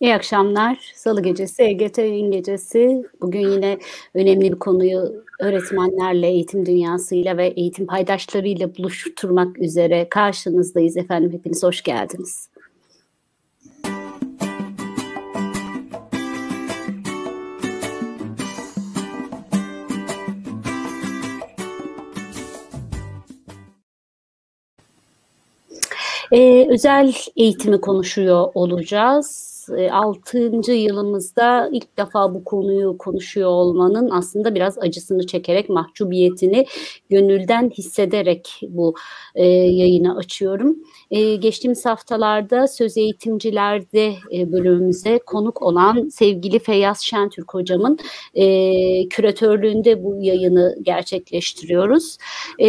İyi akşamlar. Salı gecesi, EGT yayın gecesi. Bugün yine önemli bir konuyu öğretmenlerle, eğitim dünyasıyla ve eğitim paydaşlarıyla buluşturmak üzere karşınızdayız efendim. Hepiniz hoş geldiniz. Ee, özel eğitimi konuşuyor olacağız. 6. yılımızda ilk defa bu konuyu konuşuyor olmanın aslında biraz acısını çekerek, mahcubiyetini gönülden hissederek bu e, yayını açıyorum. E, geçtiğimiz haftalarda söz eğitimcilerde e, bölümümüze konuk olan sevgili Feyyaz Şentürk hocamın e, küratörlüğünde bu yayını gerçekleştiriyoruz. E,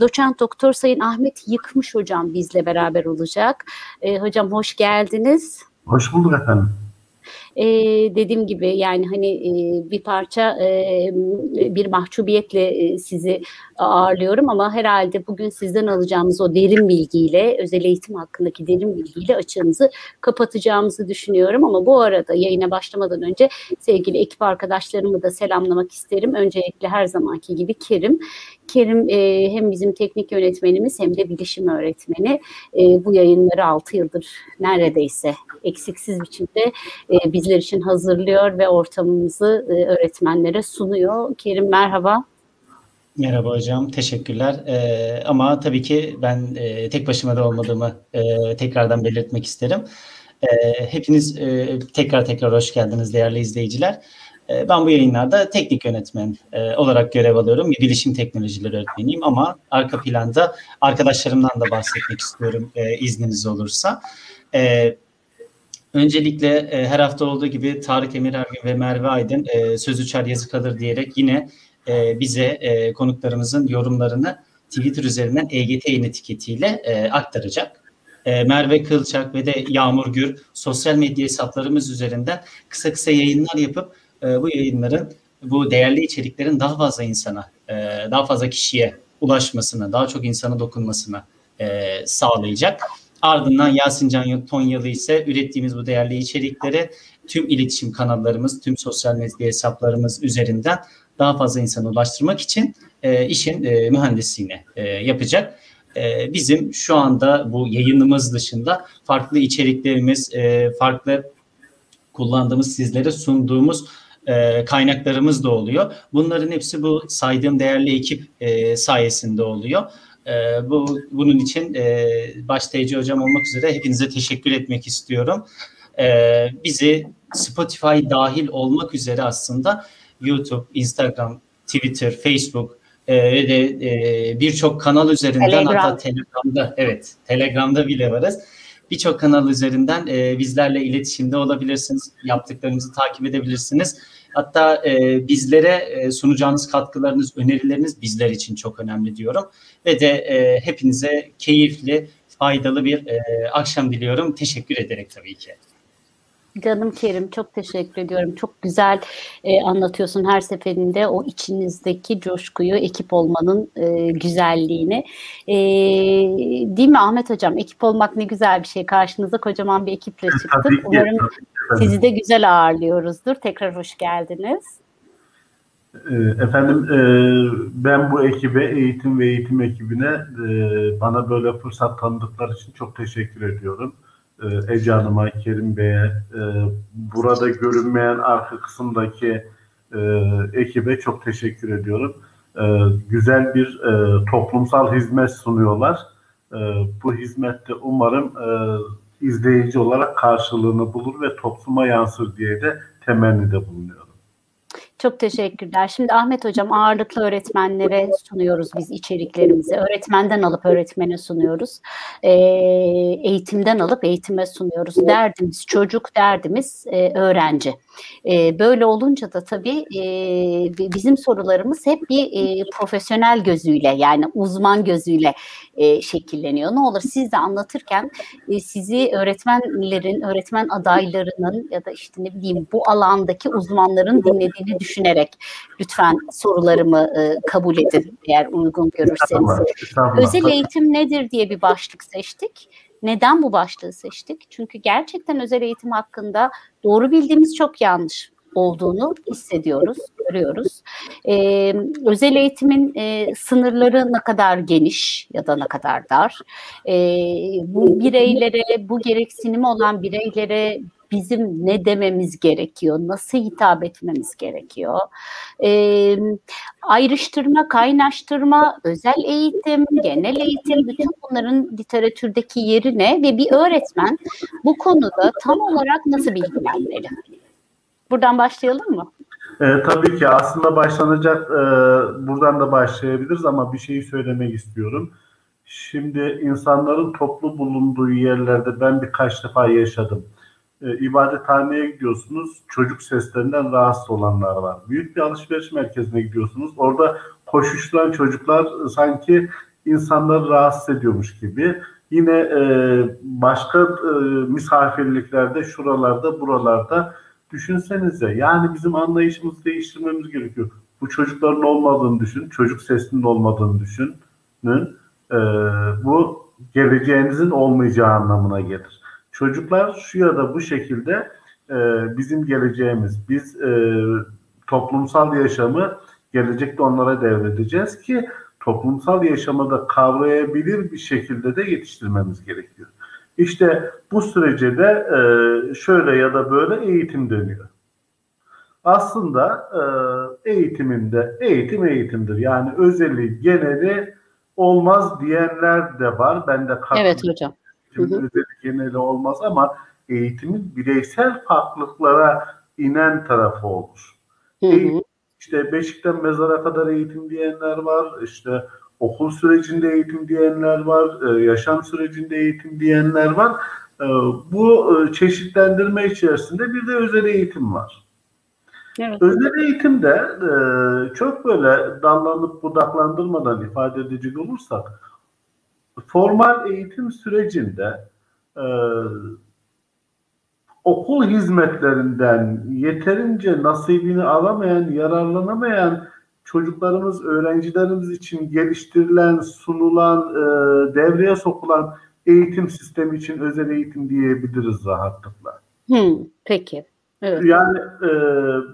doçent doktor Sayın Ahmet Yıkmış hocam bizle beraber olacak. E, hocam hoş geldiniz. Hoş bulduk efendim. Ee, dediğim gibi yani hani e, bir parça e, bir mahcubiyetle e, sizi ağırlıyorum ama herhalde bugün sizden alacağımız o derin bilgiyle özel eğitim hakkındaki derin bilgiyle açığımızı kapatacağımızı düşünüyorum ama bu arada yayına başlamadan önce sevgili ekip arkadaşlarımı da selamlamak isterim. Öncelikle her zamanki gibi Kerim. Kerim e, hem bizim teknik yönetmenimiz hem de bilişim öğretmeni. E, bu yayınları 6 yıldır neredeyse eksiksiz biçimde e, bizler için hazırlıyor ve ortamımızı e, öğretmenlere sunuyor. Kerim merhaba. Merhaba hocam, teşekkürler. Ee, ama tabii ki ben e, tek başıma da olmadığımı e, tekrardan belirtmek isterim. E, hepiniz e, tekrar tekrar hoş geldiniz değerli izleyiciler. E, ben bu yayınlarda teknik yönetmen e, olarak görev alıyorum. Bilişim teknolojileri öğretmeniyim ama arka planda arkadaşlarımdan da bahsetmek istiyorum e, izniniz olursa. Öncelikle her hafta olduğu gibi Tarık Emir Ergin ve Merve Aydın söz uçar yazı kalır diyerek yine bize konuklarımızın yorumlarını Twitter üzerinden EGT yayın etiketiyle aktaracak. Merve Kılçak ve de Yağmur Gür sosyal medya hesaplarımız üzerinden kısa kısa yayınlar yapıp e, bu yayınların, bu değerli içeriklerin daha fazla insana, e, daha fazla kişiye ulaşmasını, daha çok insana dokunmasını e, sağlayacak. Ardından Yasin Can Tonyalı ise ürettiğimiz bu değerli içerikleri tüm iletişim kanallarımız, tüm sosyal medya hesaplarımız üzerinden daha fazla insana ulaştırmak için işin mühendisliğini yapacak. Bizim şu anda bu yayınımız dışında farklı içeriklerimiz, farklı kullandığımız sizlere sunduğumuz e, kaynaklarımız da oluyor. Bunların hepsi bu saydığım değerli ekip e, sayesinde oluyor. E, bu Bunun için e, Ece Hocam olmak üzere hepinize teşekkür etmek istiyorum. E, bizi Spotify dahil olmak üzere aslında YouTube, Instagram, Twitter, Facebook ve de e, birçok kanal üzerinden Telegram. hatta Telegram'da evet Telegram'da bile varız. Birçok kanal üzerinden e, bizlerle iletişimde olabilirsiniz. Yaptıklarımızı takip edebilirsiniz. Hatta e, bizlere e, sunacağınız katkılarınız, önerileriniz bizler için çok önemli diyorum. Ve de e, hepinize keyifli, faydalı bir e, akşam diliyorum. Teşekkür ederek tabii ki. Canım Kerim çok teşekkür ediyorum. Çok güzel e, anlatıyorsun her seferinde o içinizdeki coşkuyu, ekip olmanın e, güzelliğini. E, değil mi Ahmet Hocam? Ekip olmak ne güzel bir şey. Karşınıza kocaman bir ekiple çıktık. Umarım sizi de güzel ağırlıyoruzdur. Tekrar hoş geldiniz. E, efendim e, ben bu ekibe, eğitim ve eğitim ekibine e, bana böyle fırsat tanıdıkları için çok teşekkür ediyorum. E, Ece Hanım'a, Kerim Bey'e, e, burada görünmeyen arka kısımdaki e, ekibe çok teşekkür ediyorum. Güzel bir toplumsal hizmet sunuyorlar. Bu hizmette umarım izleyici olarak karşılığını bulur ve topluma yansır diye de temennide bulunuyorum. Çok teşekkürler. Şimdi Ahmet Hocam ağırlıklı öğretmenlere sunuyoruz biz içeriklerimizi. Öğretmenden alıp öğretmene sunuyoruz. E, eğitimden alıp eğitime sunuyoruz. Derdimiz çocuk, derdimiz e, öğrenci. E, böyle olunca da tabii e, bizim sorularımız hep bir e, profesyonel gözüyle yani uzman gözüyle e, şekilleniyor. Ne olur siz de anlatırken e, sizi öğretmenlerin, öğretmen adaylarının ya da işte ne bileyim bu alandaki uzmanların dinlediğini düşünerek lütfen sorularımı e, kabul edin eğer uygun görürseniz. Özel eğitim nedir diye bir başlık seçtik. Neden bu başlığı seçtik? Çünkü gerçekten özel eğitim hakkında doğru bildiğimiz çok yanlış olduğunu hissediyoruz, görüyoruz. Ee, özel eğitimin e, sınırları ne kadar geniş ya da ne kadar dar? Ee, bu bireylere, bu gereksinimi olan bireylere bizim ne dememiz gerekiyor, nasıl hitap etmemiz gerekiyor. E, ayrıştırma, kaynaştırma, özel eğitim, genel eğitim, bütün bunların literatürdeki yeri ne ve bir öğretmen bu konuda tam olarak nasıl bilgilenmeli? Buradan başlayalım mı? E, tabii ki aslında başlanacak e, buradan da başlayabiliriz ama bir şeyi söylemek istiyorum. Şimdi insanların toplu bulunduğu yerlerde ben birkaç defa yaşadım e, ibadethaneye gidiyorsunuz. Çocuk seslerinden rahatsız olanlar var. Büyük bir alışveriş merkezine gidiyorsunuz. Orada koşuşturan çocuklar sanki insanları rahatsız ediyormuş gibi. Yine e, başka e, misafirliklerde, şuralarda, buralarda düşünsenize. Yani bizim anlayışımızı değiştirmemiz gerekiyor. Bu çocukların olmadığını düşün, çocuk sesinin olmadığını düşünün. E, bu geleceğinizin olmayacağı anlamına gelir. Çocuklar şu ya da bu şekilde e, bizim geleceğimiz. Biz e, toplumsal yaşamı gelecekte onlara devredeceğiz ki toplumsal yaşamı da kavrayabilir bir şekilde de yetiştirmemiz gerekiyor. İşte bu sürece de e, şöyle ya da böyle eğitim dönüyor. Aslında e, eğitiminde eğitim eğitimdir. Yani özeli, geneli olmaz diyenler de var. Ben de katılıyorum. Evet hocam eğitimin özeli geneli olmaz ama eğitimin bireysel farklılıklara inen tarafı olur. Hı hı. Eğitim, işte beşikten mezara kadar eğitim diyenler var, işte okul sürecinde eğitim diyenler var, e, yaşam sürecinde eğitim diyenler var. E, bu e, çeşitlendirme içerisinde bir de özel eğitim var. Evet. Özel eğitimde çok böyle dallanıp budaklandırmadan ifade edecek olursak formal eğitim sürecinde e, okul hizmetlerinden yeterince nasibini alamayan, yararlanamayan çocuklarımız, öğrencilerimiz için geliştirilen, sunulan, e, devreye sokulan eğitim sistemi için özel eğitim diyebiliriz rahatlıkla. Hmm, peki. Evet. Yani e,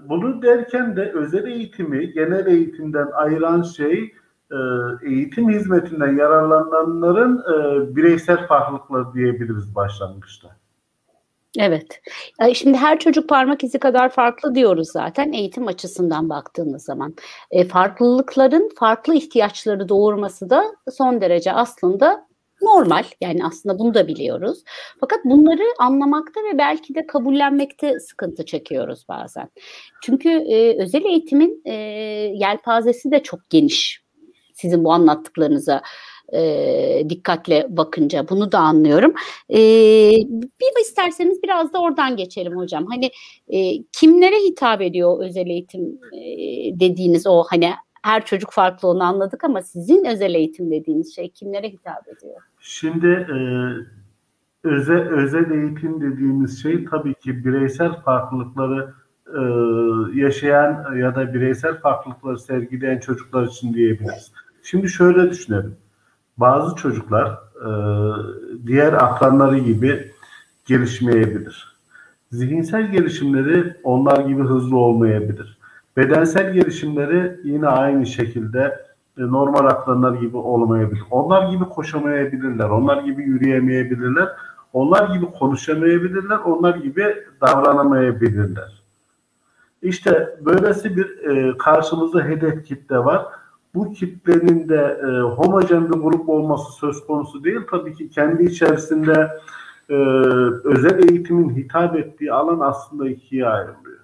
bunu derken de özel eğitimi genel eğitimden ayıran şey e, eğitim hizmetinden yararlananların e, bireysel farklılıkları diyebiliriz başlangıçta. Evet. Şimdi her çocuk parmak izi kadar farklı diyoruz zaten eğitim açısından baktığımız zaman. E, farklılıkların farklı ihtiyaçları doğurması da son derece aslında normal. Yani aslında bunu da biliyoruz. Fakat bunları anlamakta ve belki de kabullenmekte sıkıntı çekiyoruz bazen. Çünkü e, özel eğitimin e, yelpazesi de çok geniş sizin bu anlattıklarınıza e, dikkatle bakınca bunu da anlıyorum. E, bir isterseniz biraz da oradan geçelim hocam. Hani e, kimlere hitap ediyor özel eğitim e, dediğiniz o hani her çocuk farklı onu anladık ama sizin özel eğitim dediğiniz şey kimlere hitap ediyor? Şimdi e, özel, özel eğitim dediğimiz şey tabii ki bireysel farklılıkları e, yaşayan ya da bireysel farklılıkları sergileyen çocuklar için diyebiliriz. Şimdi şöyle düşünelim. Bazı çocuklar e, diğer akranları gibi gelişmeyebilir. Zihinsel gelişimleri onlar gibi hızlı olmayabilir. Bedensel gelişimleri yine aynı şekilde e, normal akranlar gibi olmayabilir. Onlar gibi koşamayabilirler, onlar gibi yürüyemeyebilirler, onlar gibi konuşamayabilirler, onlar gibi davranamayabilirler. İşte böylesi bir e, karşımızda hedef kitle var bu kitlenin de e, homojen bir grup olması söz konusu değil. Tabii ki kendi içerisinde e, özel eğitimin hitap ettiği alan aslında ikiye ayrılıyor.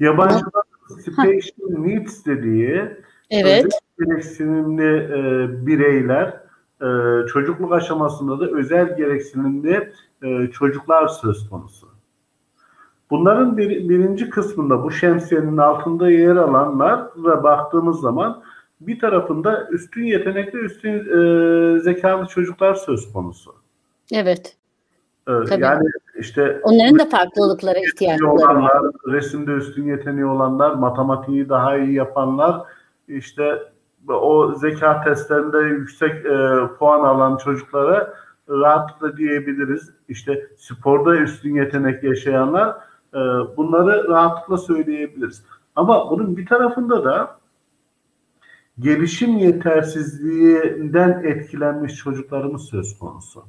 Yabancılar special needs dediği evet. özel gereksinimli e, bireyler e, çocukluk aşamasında da özel gereksinimli e, çocuklar söz konusu. Bunların bir, birinci kısmında bu şemsiyenin altında yer alanlar ve baktığımız zaman bir tarafında üstün yetenekli, üstün e, zekalı çocuklar söz konusu. Evet. Ee, Yani işte onların da farklılıklara ihtiyaçları olanlar, var. Resimde üstün yeteneği olanlar, matematiği daha iyi yapanlar, işte o zeka testlerinde yüksek e, puan alan çocuklara rahatlıkla diyebiliriz. İşte sporda üstün yetenek yaşayanlar e, bunları rahatlıkla söyleyebiliriz. Ama bunun bir tarafında da gelişim yetersizliğinden etkilenmiş çocuklarımız söz konusu.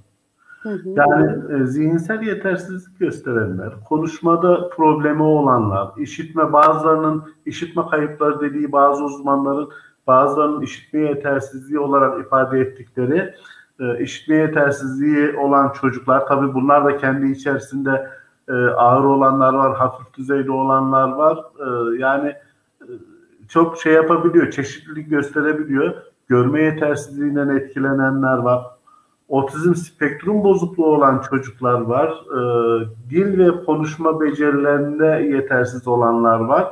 Yani e, zihinsel yetersizlik gösterenler, konuşmada problemi olanlar, işitme bazılarının işitme kayıpları dediği bazı uzmanların bazılarının işitme yetersizliği olarak ifade ettikleri e, işitme yetersizliği olan çocuklar tabi bunlar da kendi içerisinde e, ağır olanlar var, hafif düzeyde olanlar var. E, yani e, çok şey yapabiliyor, çeşitlilik gösterebiliyor. Görme yetersizliğinden etkilenenler var. Otizm spektrum bozukluğu olan çocuklar var. Dil ve konuşma becerilerinde yetersiz olanlar var.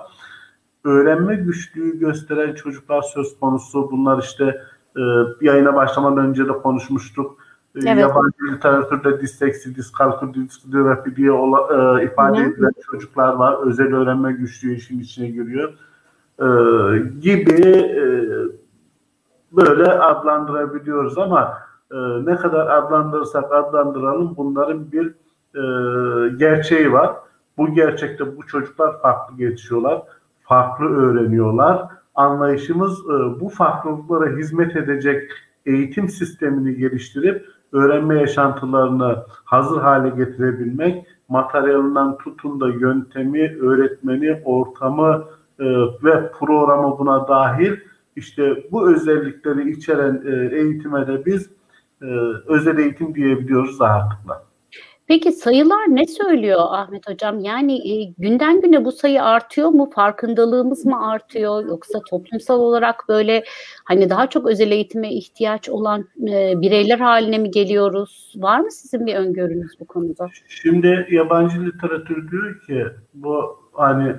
Öğrenme güçlüğü gösteren çocuklar söz konusu. Bunlar işte e, yayına başlamadan önce de konuşmuştuk. E, evet. Yabancı literatürde disleksi, diskalkül, diskografi diye ola, e, ifade Hı. edilen çocuklar var. Özel öğrenme güçlüğü işin içine giriyor. E, gibi e, böyle adlandırabiliyoruz ama e, ne kadar adlandırırsak adlandıralım bunların bir e, gerçeği var. Bu gerçekte bu çocuklar farklı geçiyorlar, farklı öğreniyorlar anlayışımız e, bu farklılıklara hizmet edecek eğitim sistemini geliştirip öğrenme yaşantılarını hazır hale getirebilmek, materyalinden tutun da yöntemi, öğretmeni, ortamı e, ve programı buna dahil işte bu özellikleri içeren e, eğitime de biz özel eğitim diyebiliyoruz rahatlıkla. Peki sayılar ne söylüyor Ahmet Hocam? Yani e, günden güne bu sayı artıyor mu? Farkındalığımız mı artıyor? Yoksa toplumsal olarak böyle hani daha çok özel eğitime ihtiyaç olan e, bireyler haline mi geliyoruz? Var mı sizin bir öngörünüz bu konuda? Şimdi yabancı literatür diyor ki bu hani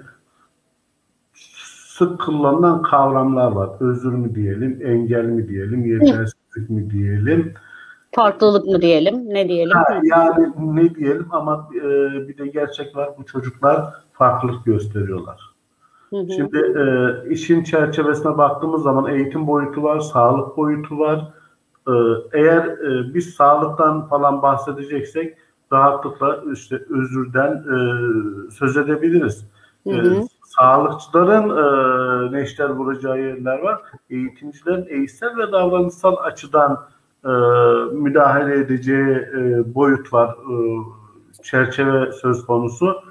sık kullanılan kavramlar var. Özür mü diyelim, engel mi diyelim, yetersizlik mi diyelim Farklılık mı diyelim, ne diyelim? Ha, yani ne diyelim ama e, bir de gerçek var. Bu çocuklar farklılık gösteriyorlar. Hı hı. Şimdi e, işin çerçevesine baktığımız zaman eğitim boyutu var, sağlık boyutu var. E, eğer e, biz sağlıktan falan bahsedeceksek rahatlıkla işte özürden e, söz edebiliriz. Hı hı. E, sağlıkçıların e, neşter vuracağı yerler var. Eğitimcilerin eğitsel ve davranışsal açıdan e, müdahale edeceği e, boyut var, e, çerçeve söz konusu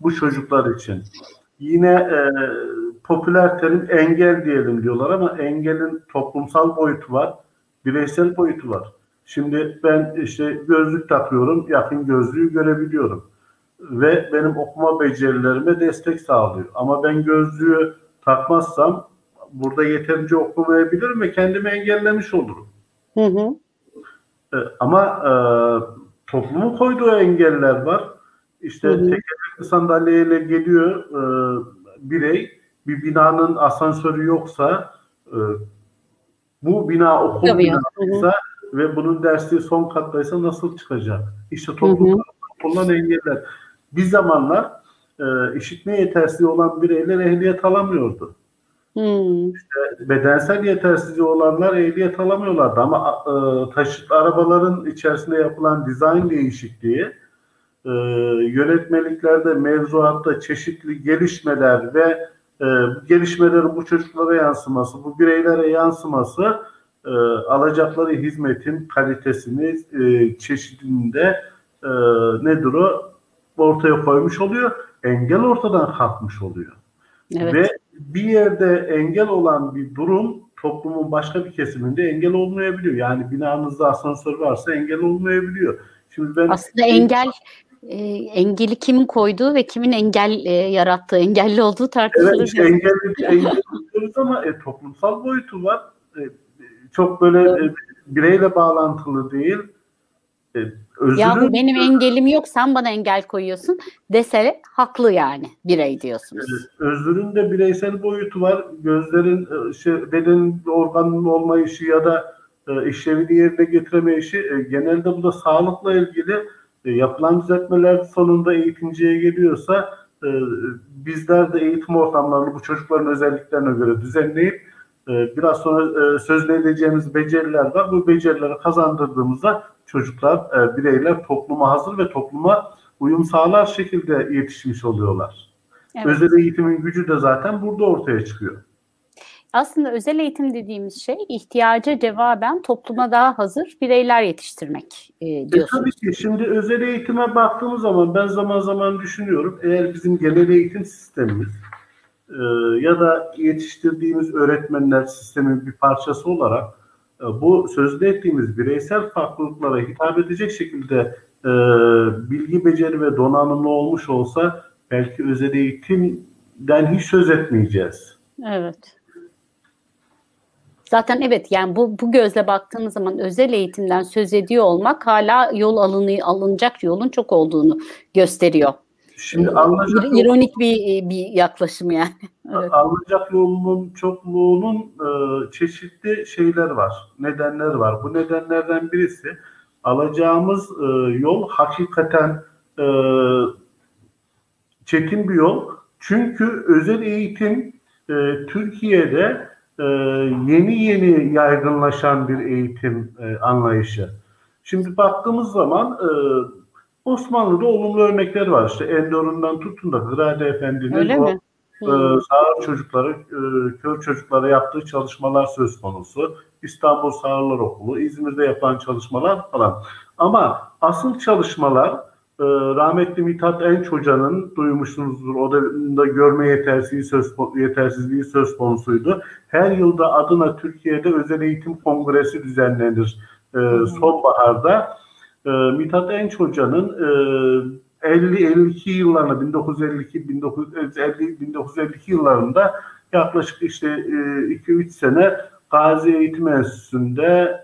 bu çocuklar için. Yine e, popüler terim engel diyelim diyorlar ama engelin toplumsal boyutu var, bireysel boyutu var. Şimdi ben işte gözlük takıyorum, yakın gözlüğü görebiliyorum. Ve benim okuma becerilerime destek sağlıyor. Ama ben gözlüğü takmazsam burada yeterince okumayabilirim ve kendimi engellemiş olurum. Hı hı. E, ama e, toplumun koyduğu engeller var. İşte tekerlekli sandalyeyle geliyor e, birey. Bir binanın asansörü yoksa e, bu bina okul Tabii binasıysa ve bunun dersliği son kattaysa nasıl çıkacak? İşte toplumda kullanılan engeller. Bir zamanlar e, işitme yetersizliği olan bireyler ehliyet alamıyordu. Hmm. İşte bedensel yetersizliği olanlar ehliyet alamıyorlardı ama e, taşıtlı arabaların içerisinde yapılan dizayn değişikliği e, yönetmeliklerde, mevzuatta çeşitli gelişmeler ve e, gelişmelerin bu çocuklara yansıması, bu bireylere yansıması e, alacakları hizmetin kalitesini, e, çeşidinde e, nedir o ortaya koymuş oluyor. Engel ortadan kalkmış oluyor. Evet. Ve bir yerde engel olan bir durum toplumun başka bir kesiminde engel olmayabiliyor. Yani binanızda asansör varsa engel olmayabiliyor. Şimdi ben aslında engel e, engeli kimin koyduğu ve kimin engel e, yarattığı, engelli olduğu tartışılır. Evet, işte engelli, engelli ama e, toplumsal boyutu var. E, çok böyle e, bireyle bağlantılı değil. E, özürün... Ya benim engelim yok sen bana engel koyuyorsun dese haklı yani birey diyorsunuz. Özürün de bireysel boyutu var. Gözlerin şey, beden organının olmayışı ya da e, işlevini yerine getiremeyişi e, genelde bu da sağlıkla ilgili e, yapılan düzeltmeler sonunda eğitimciye geliyorsa e, bizler de eğitim ortamlarını bu çocukların özelliklerine göre düzenleyip e, biraz sonra e, edeceğimiz beceriler var. Bu becerileri kazandırdığımızda çocuklar, e, bireyler topluma hazır ve topluma uyum sağlar şekilde yetişmiş oluyorlar. Evet. Özel eğitimin gücü de zaten burada ortaya çıkıyor. Aslında özel eğitim dediğimiz şey ihtiyaca cevaben topluma daha hazır bireyler yetiştirmek e, diyorsunuz. E, tabii ki şimdi özel eğitime baktığımız zaman ben zaman zaman düşünüyorum eğer bizim genel eğitim sistemimiz e, ya da yetiştirdiğimiz öğretmenler sistemin bir parçası olarak e, bu sözde ettiğimiz bireysel farklılıklara hitap edecek şekilde e, bilgi beceri ve donanımlı olmuş olsa belki özel eğitimden hiç söz etmeyeceğiz. Evet. Zaten evet yani bu bu gözle baktığınız zaman özel eğitimden söz ediyor olmak hala yol alını, alınacak yolun çok olduğunu gösteriyor. Şimdi alınacak ironik bir bir yaklaşım yani. Evet. Alınacak yolunun çokluğunun e, çeşitli şeyler var, nedenler var. Bu nedenlerden birisi alacağımız e, yol hakikaten e, çetin bir yol. Çünkü özel eğitim e, Türkiye'de e, yeni yeni yaygınlaşan bir eğitim e, anlayışı. Şimdi baktığımız zaman e, Osmanlı'da olumlu örnekler var. İşte Endor'undan tutun da Hırade Efendi'nin Öyle o mi? e, sağır çocukları, e, kör çocuklara yaptığı çalışmalar söz konusu. İstanbul Sağırlar Okulu, İzmir'de yapılan çalışmalar falan. Ama asıl çalışmalar e, rahmetli Mithat Enç Hoca'nın duymuşsunuzdur. O da, da görme yetersizliği söz, yetersizliği söz konusuydu. Her yılda adına Türkiye'de özel eğitim kongresi düzenlenir e, sonbaharda. E, Mithat Enç Hoca'nın e, 50-52 yıllarında 1952 1950 1952 yıllarında yaklaşık işte 2-3 e, sene Gazi Eğitim Enstitüsü'nde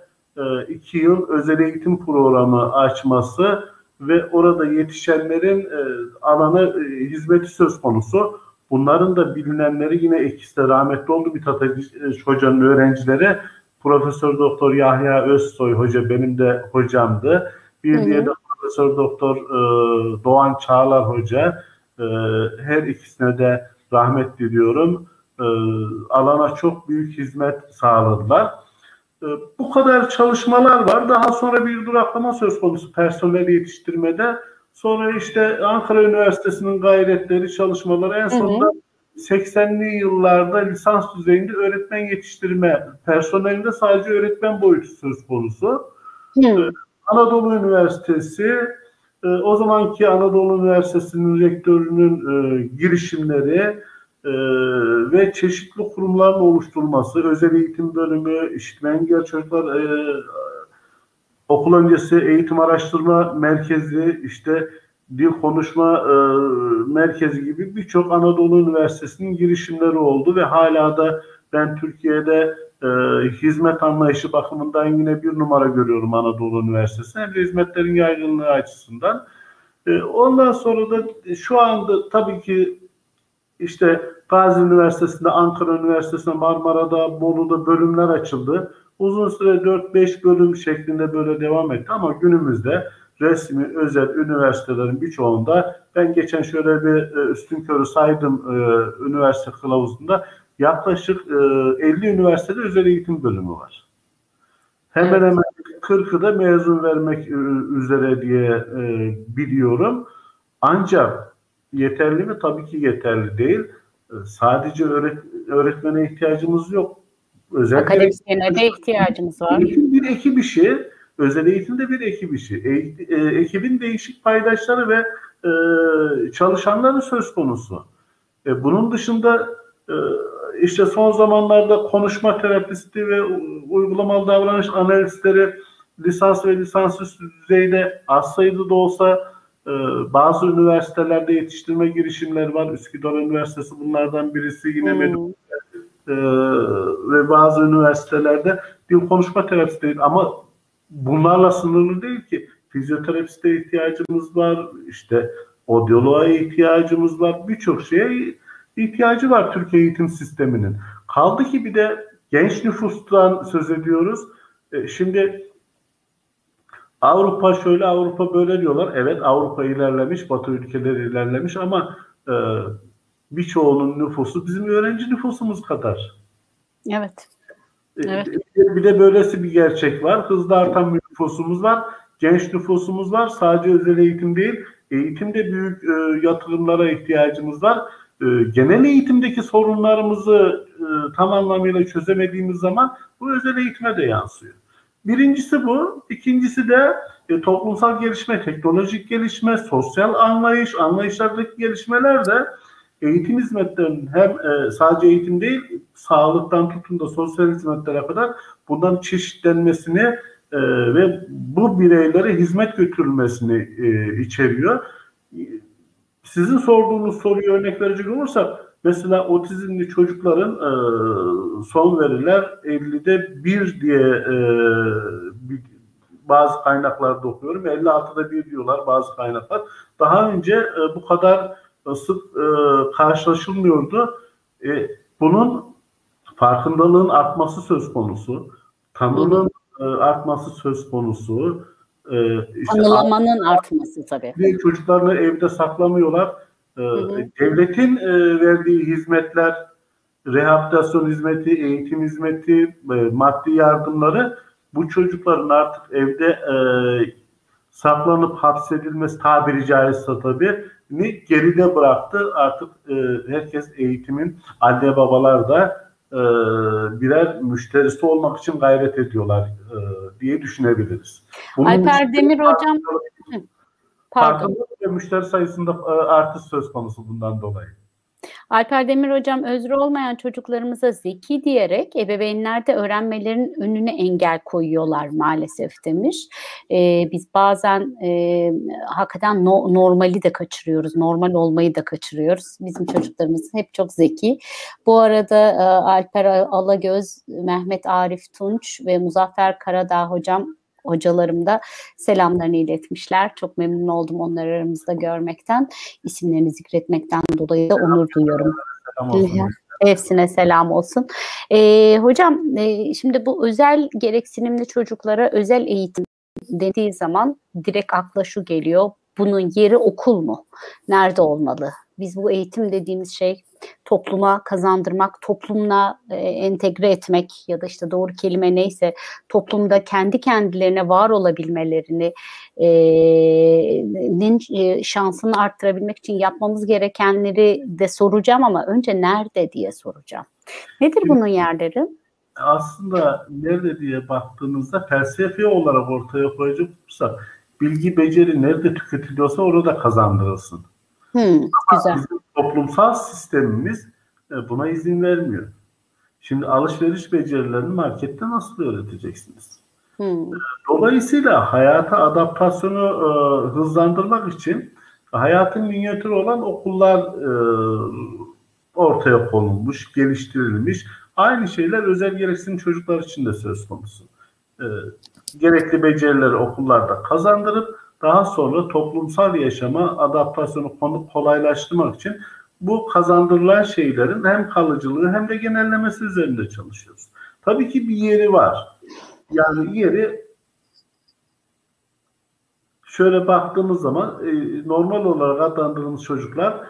2 e, yıl özel eğitim programı açması ve orada yetişenlerin e, alana e, hizmeti söz konusu. Bunların da bilinenleri yine ikisi de rahmetli oldu bir hocanın öğrencileri. Profesör Doktor Yahya Özsoy hoca benim de hocamdı. Bir diye de Profesör Doktor e, Doğan Çağlar hoca. E, her ikisine de rahmet diliyorum. E, alana çok büyük hizmet sağladılar. Ee, bu kadar çalışmalar var. Daha sonra bir duraklama söz konusu personel yetiştirmede. Sonra işte Ankara Üniversitesi'nin gayretleri, çalışmaları en sonunda 80'li yıllarda lisans düzeyinde öğretmen yetiştirme, personelinde sadece öğretmen boyutu söz konusu. Hı. Anadolu Üniversitesi, e, o zamanki Anadolu Üniversitesi'nin rektörünün e, girişimleri, e, ve çeşitli kurumların oluşturulması, özel eğitim bölümü, işitme engel çocuklar okul öncesi eğitim araştırma merkezi, işte dil konuşma merkezi gibi birçok Anadolu Üniversitesi'nin girişimleri oldu ve hala da ben Türkiye'de e, hizmet anlayışı bakımından yine bir numara görüyorum Anadolu Üniversitesi. Hem de hizmetlerin yaygınlığı açısından. E, ondan sonra da şu anda tabii ki işte Gazi Üniversitesi'nde, Ankara Üniversitesi'nde, Marmara'da, Bolu'da bölümler açıldı. Uzun süre 4-5 bölüm şeklinde böyle devam etti ama günümüzde resmi özel üniversitelerin birçoğunda ben geçen şöyle bir e, üstün körü saydım e, üniversite kılavuzunda yaklaşık e, 50 üniversitede özel eğitim bölümü var. Hemen evet. hemen 40'ı da mezun vermek e, üzere diye e, biliyorum. Ancak yeterli mi? Tabii ki yeterli değil. Sadece öğret öğretmene ihtiyacımız yok. Özellikle Akademisyene de ihtiyacımız var. Eğitim bir ekip işi. Özel eğitimde bir ekip işi. E, e, ekibin değişik paydaşları ve e, çalışanları söz konusu. E, bunun dışında e, işte son zamanlarda konuşma terapisti ve uygulamalı davranış analistleri lisans ve lisansüstü düzeyde az sayıda da olsa ee, bazı üniversitelerde yetiştirme girişimleri var. Üsküdar Üniversitesi bunlardan birisi. Yine hmm. e, ve bazı üniversitelerde dil konuşma terapisi değil ama bunlarla sınırlı değil ki. Fizyoterapiste ihtiyacımız var. İşte odyoloğa ihtiyacımız var. Birçok şeye ihtiyacı var Türkiye eğitim sisteminin. Kaldı ki bir de genç nüfustan söz ediyoruz. E, şimdi Avrupa şöyle Avrupa böyle diyorlar. Evet Avrupa ilerlemiş, Batı ülkeleri ilerlemiş ama e, birçoğunun nüfusu bizim öğrenci nüfusumuz kadar. Evet. Evet. Bir de böylesi bir gerçek var. Hızlı artan bir nüfusumuz var. Genç nüfusumuz var. Sadece özel eğitim değil, eğitimde büyük e, yatırımlara ihtiyacımız var. E, genel eğitimdeki sorunlarımızı e, tam anlamıyla çözemediğimiz zaman bu özel eğitime de yansıyor. Birincisi bu. İkincisi de e, toplumsal gelişme, teknolojik gelişme, sosyal anlayış, anlayışlardaki gelişmeler de eğitim hizmetlerinin hem e, sadece eğitim değil, sağlıktan tutun da sosyal hizmetlere kadar bundan çeşitlenmesini e, ve bu bireylere hizmet götürülmesini e, içeriyor. Sizin sorduğunuz soruyu örnek verecek olursak mesela otizmli çocukların e, son veriler 50'de 1 diye e, bazı kaynaklarda okuyorum. 56'da 1 diyorlar bazı kaynaklar. Daha önce e, bu kadar sık e, karşılaşılmıyordu. E, bunun farkındalığın artması söz konusu. Tanının e, artması söz konusu. E, işte Anılamanın artması tabii. Çocuklarını evde saklamıyorlar. E, Devletin e, verdiği hizmetler, rehabilitasyon hizmeti, eğitim hizmeti, e, maddi yardımları bu çocukların artık evde e, saklanıp hapsedilmesi tabiri caizse tabii ni geride bıraktı. Artık e, herkes eğitimin anne babalar da e, birer müşterisi olmak için gayret ediyorlar e, diye düşünebiliriz. Bunun Alper Demir hocam Pardon. ve müşteri sayısında e, artış söz konusu bundan dolayı. Alper Demir hocam özrü olmayan çocuklarımıza zeki diyerek ebeveynler de öğrenmelerinin önüne engel koyuyorlar maalesef demiş. Ee, biz bazen e, hakikaten no, normali de kaçırıyoruz. Normal olmayı da kaçırıyoruz. Bizim çocuklarımız hep çok zeki. Bu arada e, Alper Alagöz, Mehmet Arif Tunç ve Muzaffer Karadağ hocam hocalarım da selamlarını iletmişler. Çok memnun oldum onları aramızda görmekten. İsimlerini zikretmekten dolayı da onur duyuyorum. Selam Hepsine selam olsun. Ee, hocam e, şimdi bu özel gereksinimli çocuklara özel eğitim dediği zaman direkt akla şu geliyor. Bunun yeri okul mu? Nerede olmalı? Biz bu eğitim dediğimiz şey topluma kazandırmak, toplumla e, entegre etmek ya da işte doğru kelime neyse toplumda kendi kendilerine var olabilmelerini e, nin e, şansını arttırabilmek için yapmamız gerekenleri de soracağım ama önce nerede diye soracağım. Nedir bunun yerleri? Aslında nerede diye baktığınızda felsefi olarak ortaya koyacak olursak bilgi beceri nerede tüketiliyorsa orada kazandırılsın. Hmm, güzel. Bizim toplumsal sistemimiz e, buna izin vermiyor. Şimdi alışveriş becerilerini markette nasıl öğreteceksiniz? Hmm. Dolayısıyla hayata adaptasyonu e, hızlandırmak için hayatın minyatürü olan okullar e, ortaya konulmuş, geliştirilmiş. Aynı şeyler özel gereksinim çocuklar için de söz konusu. E, gerekli becerileri okullarda kazandırıp daha sonra toplumsal yaşama adaptasyonu kolaylaştırmak için bu kazandırılan şeylerin hem kalıcılığı hem de genellemesi üzerinde çalışıyoruz. Tabii ki bir yeri var. Yani yeri şöyle baktığımız zaman e, normal olarak adlandırdığımız çocuklar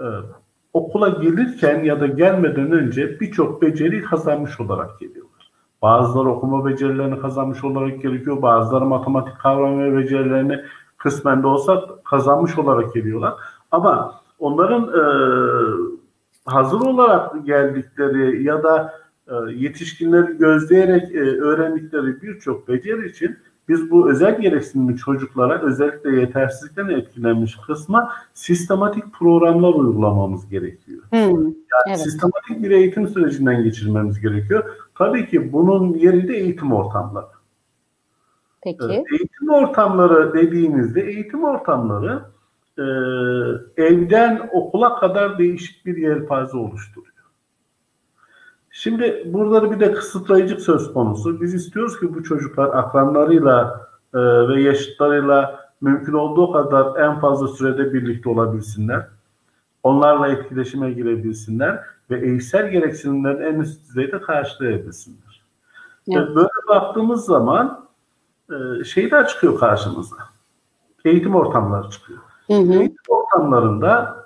e, okula gelirken ya da gelmeden önce birçok beceri kazanmış olarak geliyorlar. Bazıları okuma becerilerini kazanmış olarak gerekiyor. Bazıları matematik kavram ve becerilerini kısmen de olsa kazanmış olarak geliyorlar. Ama onların e, hazır olarak geldikleri ya da e, yetişkinleri gözleyerek e, öğrendikleri birçok beceri için biz bu özel gereksinimli çocuklara özellikle yetersizlikten etkilenmiş kısma sistematik programlar uygulamamız gerekiyor. Hmm, yani evet. sistematik bir eğitim sürecinden geçirmemiz gerekiyor. Tabii ki bunun yeri de eğitim ortamları. Peki. Ee, eğitim ortamları dediğimizde eğitim ortamları e, evden okula kadar değişik bir yelpaze oluşturuyor. Şimdi burada bir de kısıtlayıcı söz konusu. Biz istiyoruz ki bu çocuklar akranlarıyla e, ve yaşıtlarıyla mümkün olduğu kadar en fazla sürede birlikte olabilsinler. Onlarla etkileşime girebilsinler ve eğitsel gereksinimlerini en üst düzeyde karşılayabilsinler. Evet. Böyle baktığımız zaman e, şeyler çıkıyor karşımıza. Eğitim ortamları çıkıyor. Hı hı. Eğitim ortamlarında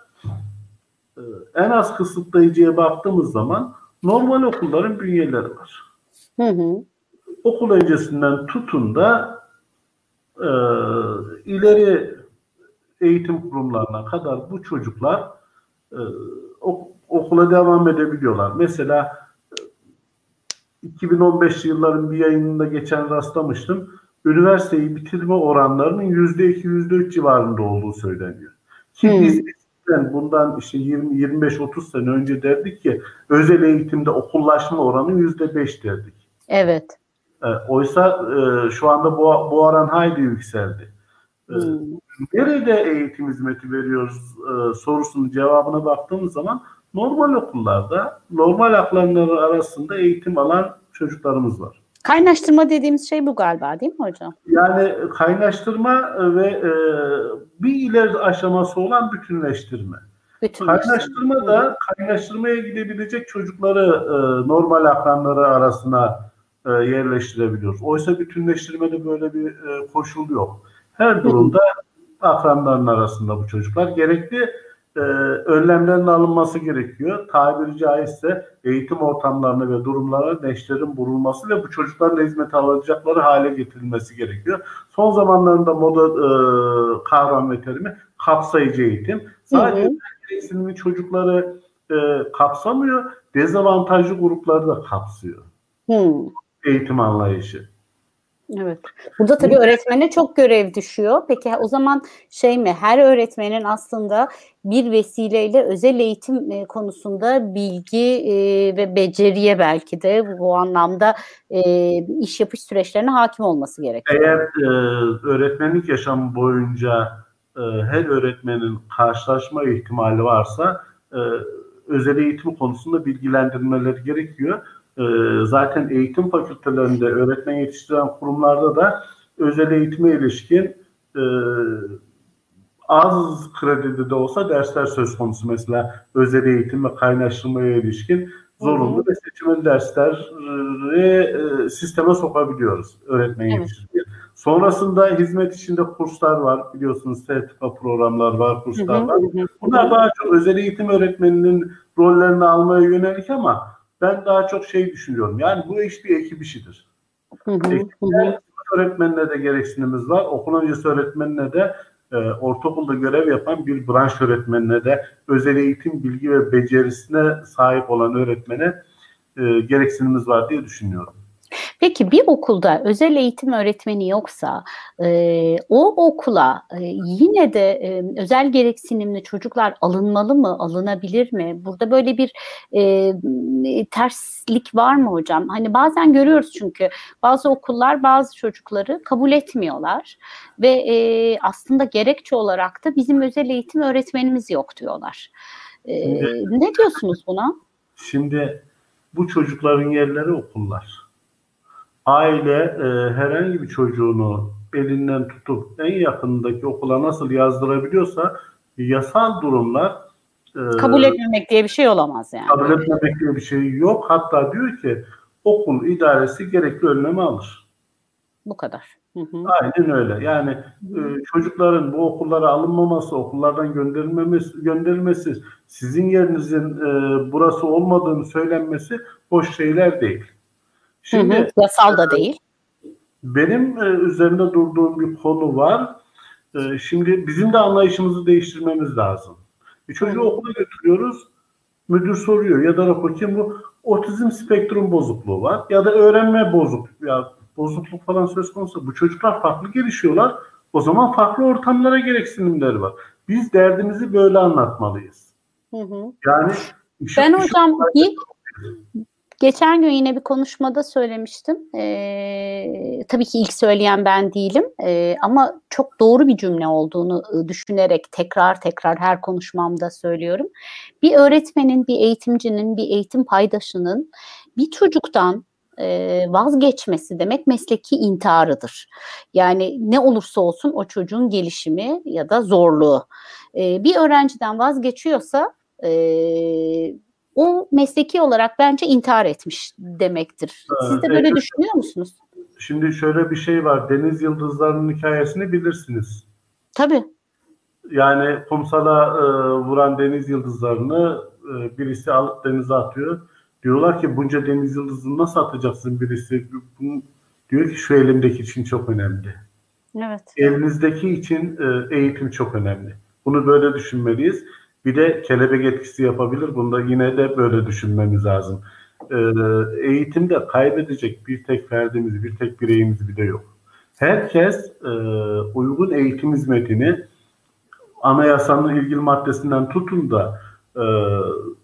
e, en az kısıtlayıcıya baktığımız zaman normal okulların bünyeleri var. Hı hı. Okul öncesinden tutun da e, ileri eğitim kurumlarına kadar bu çocuklar e, ok- okula devam edebiliyorlar. Mesela e, 2015 yılların bir yayınında geçen rastlamıştım. Üniversiteyi bitirme oranlarının %2, %3 civarında olduğu söyleniyor. Ki Hmm. biz eskiden bundan işte 20, 25-30 sene önce derdik ki özel eğitimde okullaşma oranı %5 derdik. Evet. E, oysa e, şu anda bu, bu oran hayli yükseldi. E, Hmm. nerede eğitim hizmeti veriyoruz e, sorusunun cevabına baktığımız zaman normal okullarda normal akranları arasında eğitim alan çocuklarımız var. Kaynaştırma dediğimiz şey bu galiba değil mi hocam? Yani kaynaştırma ve e, bir ileri aşaması olan bütünleştirme. Bütün Kaynaştırma da kaynaştırmaya gidebilecek çocukları e, normal akranları arasına e, yerleştirebiliyoruz. Oysa bütünleştirmede böyle bir e, koşul yok. Her durumda akranların arasında bu çocuklar gerekli e, önlemlerin alınması gerekiyor. Tabiri caizse eğitim ortamlarına ve durumlara neşterin bulunması ve bu çocukların hizmet alacakları hale getirilmesi gerekiyor. Son zamanlarında moda e, kavram ve terimi kapsayıcı eğitim. Sadece Hı hı. gereksinimli çocukları e, kapsamıyor, dezavantajlı grupları da kapsıyor Hmm. eğitim anlayışı. Evet. Burada tabii öğretmene çok görev düşüyor. Peki o zaman şey mi her öğretmenin aslında bir vesileyle özel eğitim e, konusunda bilgi e, ve beceriye belki de bu, anlamda e, iş yapış süreçlerine hakim olması gerekiyor. Eğer e, öğretmenlik yaşamı boyunca e, her öğretmenin karşılaşma ihtimali varsa e, özel eğitim konusunda bilgilendirmeleri gerekiyor. E, zaten eğitim fakültelerinde öğretmen yetiştiren kurumlarda da özel eğitime ilişkin e, az kredide de olsa dersler söz konusu. Mesela özel eğitim ve kaynaştırmaya ilişkin zorunlu ve seçmeli dersleri e, sisteme sokabiliyoruz öğretmen Evet. Sonrasında hizmet içinde kurslar var. Biliyorsunuz sertifika programlar var, kurslar hı, var. hı hı. Bunlar daha çok özel eğitim öğretmeninin rollerini almaya yönelik ama ben daha çok şey düşünüyorum. Yani bu iş bir ekip işidir. Hı öğretmenine de gereksinimiz var. Okul öncesi öğretmenine de e, ortaokulda görev yapan bir branş öğretmenine de özel eğitim bilgi ve becerisine sahip olan öğretmene e, gereksinimiz var diye düşünüyorum. Peki bir okulda özel eğitim öğretmeni yoksa e, o okula e, yine de e, özel gereksinimli çocuklar alınmalı mı, alınabilir mi? Burada böyle bir e, terslik var mı hocam? Hani bazen görüyoruz çünkü bazı okullar bazı çocukları kabul etmiyorlar ve e, aslında gerekçe olarak da bizim özel eğitim öğretmenimiz yok diyorlar. E, ne diyorsunuz buna? Şimdi bu çocukların yerleri okullar. Aile e, herhangi bir çocuğunu elinden tutup en yakındaki okula nasıl yazdırabiliyorsa yasal durumlar e, Kabul etmemek diye bir şey olamaz yani. kabul etmemek diye bir şey yok. Hatta diyor ki okul idaresi gerekli önlemi alır. Bu kadar. Hı hı. Aynen öyle. Yani e, çocukların bu okullara alınmaması, okullardan gönderilmemesi, gönderilmesi, sizin yerinizin e, burası olmadığını söylenmesi hoş şeyler değil. Şimdi Hı hı, Yasal da değil. benim e, üzerinde durduğum bir konu var. E, şimdi bizim de anlayışımızı değiştirmemiz lazım. Bir çocuğu Hı hı. okula götürüyoruz, müdür soruyor ya da rapor kim bu? Otizm spektrum bozukluğu var ya da öğrenme bozukluk ya bozukluk falan söz konusu. Bu çocuklar farklı gelişiyorlar. O zaman farklı ortamlara gereksinimleri var. Biz derdimizi böyle anlatmalıyız. Hı hı. Yani Ben hocam bir geçen gün yine bir konuşmada söylemiştim. Ee, tabii ki ilk söyleyen ben değilim Ee, ama çok doğru bir cümle olduğunu e, düşünerek tekrar tekrar her konuşmamda söylüyorum. Bir öğretmenin, bir eğitimcinin, bir eğitim paydaşının bir çocuktan e, vazgeçmesi demek mesleki intiharıdır. Yani ne olursa olsun o çocuğun gelişimi ya da zorluğu. Ee, bir öğrenciden vazgeçiyorsa e, o mesleki olarak bence intihar etmiş demektir. Siz de böyle Evet. düşünüyor musunuz? Şimdi şöyle bir şey var. Deniz Yıldızları'nın hikayesini bilirsiniz. Tabii. Yani kumsala e, vuran deniz yıldızlarını e, birisi alıp denize atıyor. Diyorlar ki bunca deniz yıldızını nasıl atacaksın birisi? Bunu, diyor ki şu elimdeki için çok önemli. Evet. Elinizdeki için e, eğitim çok önemli. Bunu böyle düşünmeliyiz. Bir de kelebek etkisi yapabilir. Bunu da yine de böyle düşünmemiz lazım. E, eğitimde kaybedecek bir tek ferdimiz, bir tek bireyimiz bile yok. Herkes e, uygun eğitim hizmetini anayasanın ilgili maddesinden tutun da e,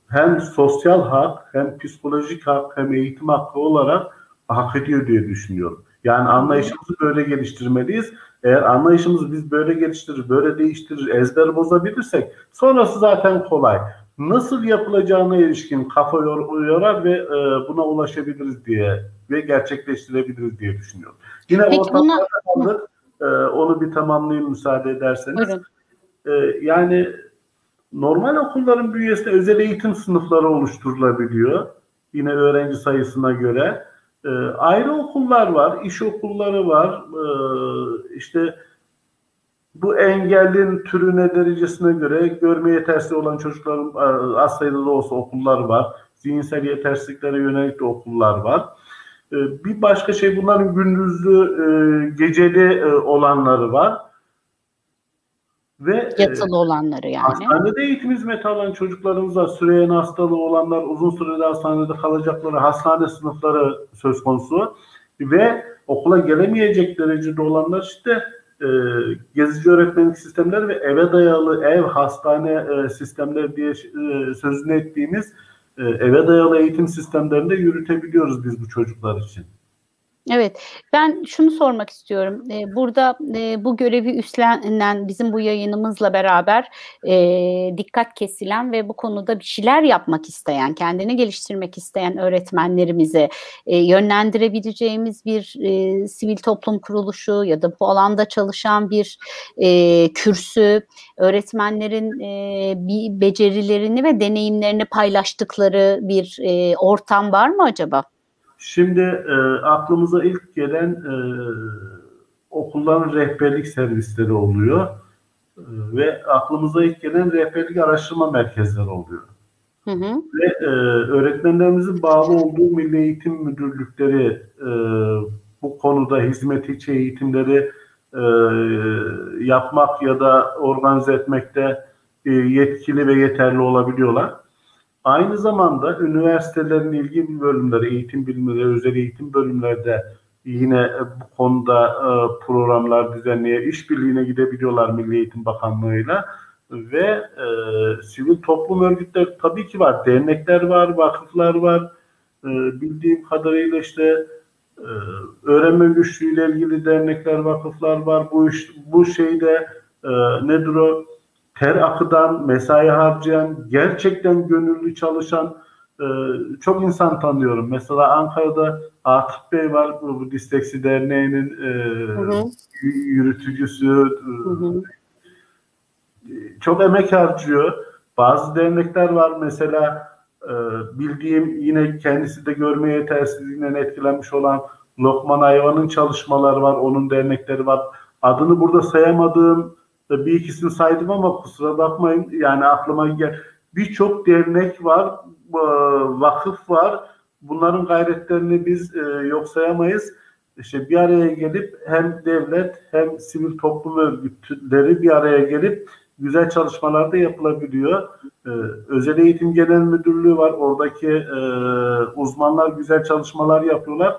hem sosyal hak, hem psikolojik hak, hem eğitim hakkı olarak hak ediyor diye düşünüyorum. Yani anlayışımızı böyle geliştirmeliyiz. Eğer anlayışımızı biz böyle geliştirir, böyle değiştirir, ezber bozabilirsek sonrası zaten kolay. Nasıl yapılacağına ilişkin kafa yor yorar ve e, buna ulaşabiliriz diye ve gerçekleştirebiliriz diye düşünüyorum. Yine Peki ortada buna... kaldık. E, onu bir tamamlayayım müsaade ederseniz. Buyurun. E, yani normal okulların bünyesinde özel eğitim sınıfları oluşturulabiliyor. Yine öğrenci sayısına göre. E, ayrı okullar var, iş okulları var. E, işte bu engellin türüne derecesine göre görme yetersizliği olan çocukların e, az sayıda da olsa okullar var. Zihinsel yetersizliklere yönelik de okullar var. E, bir başka şey bunların gündüzlü, e, geceli olanları var. Ve yatılı olanları yani. Hastanede eğitim hizmeti alan çocuklarımız var. Süreyen hastalığı olanlar, uzun sürede hastanede kalacakları hastane sınıfları söz konusu. Ve okula gelemeyecek derecede olanlar işte e, gezici öğretmenlik sistemleri ve eve dayalı ev, hastane e, sistemleri diye e, sözünü ettiğimiz e, eve dayalı eğitim sistemlerinde yürütebiliyoruz biz bu çocuklar için. Evet, ben şunu sormak istiyorum. Ee, burada e, bu görevi üstlenen bizim bu yayınımızla beraber e, dikkat kesilen ve bu konuda bir şeyler yapmak isteyen, kendini geliştirmek isteyen öğretmenlerimize e, yönlendirebileceğimiz bir sivil toplum kuruluşu ya da bu alanda çalışan bir e, kürsü, öğretmenlerin bir becerilerini ve deneyimlerini paylaştıkları bir ortam var mı acaba? Şimdi e, aklımıza ilk gelen e, okulların rehberlik servisleri oluyor e, ve aklımıza ilk gelen rehberlik araştırma merkezleri oluyor. Hı hı. Ve e, öğretmenlerimizin bağlı olduğu milli eğitim müdürlükleri e, bu konuda hizmet içi eğitimleri e, yapmak ya da organize etmekte e, yetkili ve yeterli olabiliyorlar. Aynı zamanda üniversitelerin ilgili bölümleri, eğitim bilimleri, özel eğitim bölümlerde yine bu konuda e, programlar düzenleye, işbirliğine gidebiliyorlar Milli Eğitim Bakanlığı'yla ve e, sivil toplum örgütleri tabii ki var. Dernekler var, vakıflar var. E, bildiğim kadarıyla işte e, öğrenme güçlüğüyle ilgili dernekler, vakıflar var. Bu iş, bu şeyde e, nedir o? Ter akıdan, mesai harcayan, gerçekten gönüllü çalışan e, çok insan tanıyorum. Mesela Ankara'da Atıf Bey var, bu, bu Disleksi Derneği'nin e, hı hı. yürütücüsü. Hı hı. Çok emek harcıyor. Bazı dernekler var mesela e, bildiğim yine kendisi de görme yetersizliğinden etkilenmiş olan Lokman Ayvan'ın çalışmaları var, onun dernekleri var. Adını burada sayamadığım bir ikisini saydım ama kusura bakmayın yani aklıma gel birçok dernek var, e, vakıf var. Bunların gayretlerini biz e, yok sayamayız. İşte bir araya gelip hem devlet hem sivil toplum örgütleri bir araya gelip güzel çalışmalar da yapılabiliyor. Ee, Özel Eğitim Genel Müdürlüğü var. Oradaki e, uzmanlar güzel çalışmalar yapıyorlar.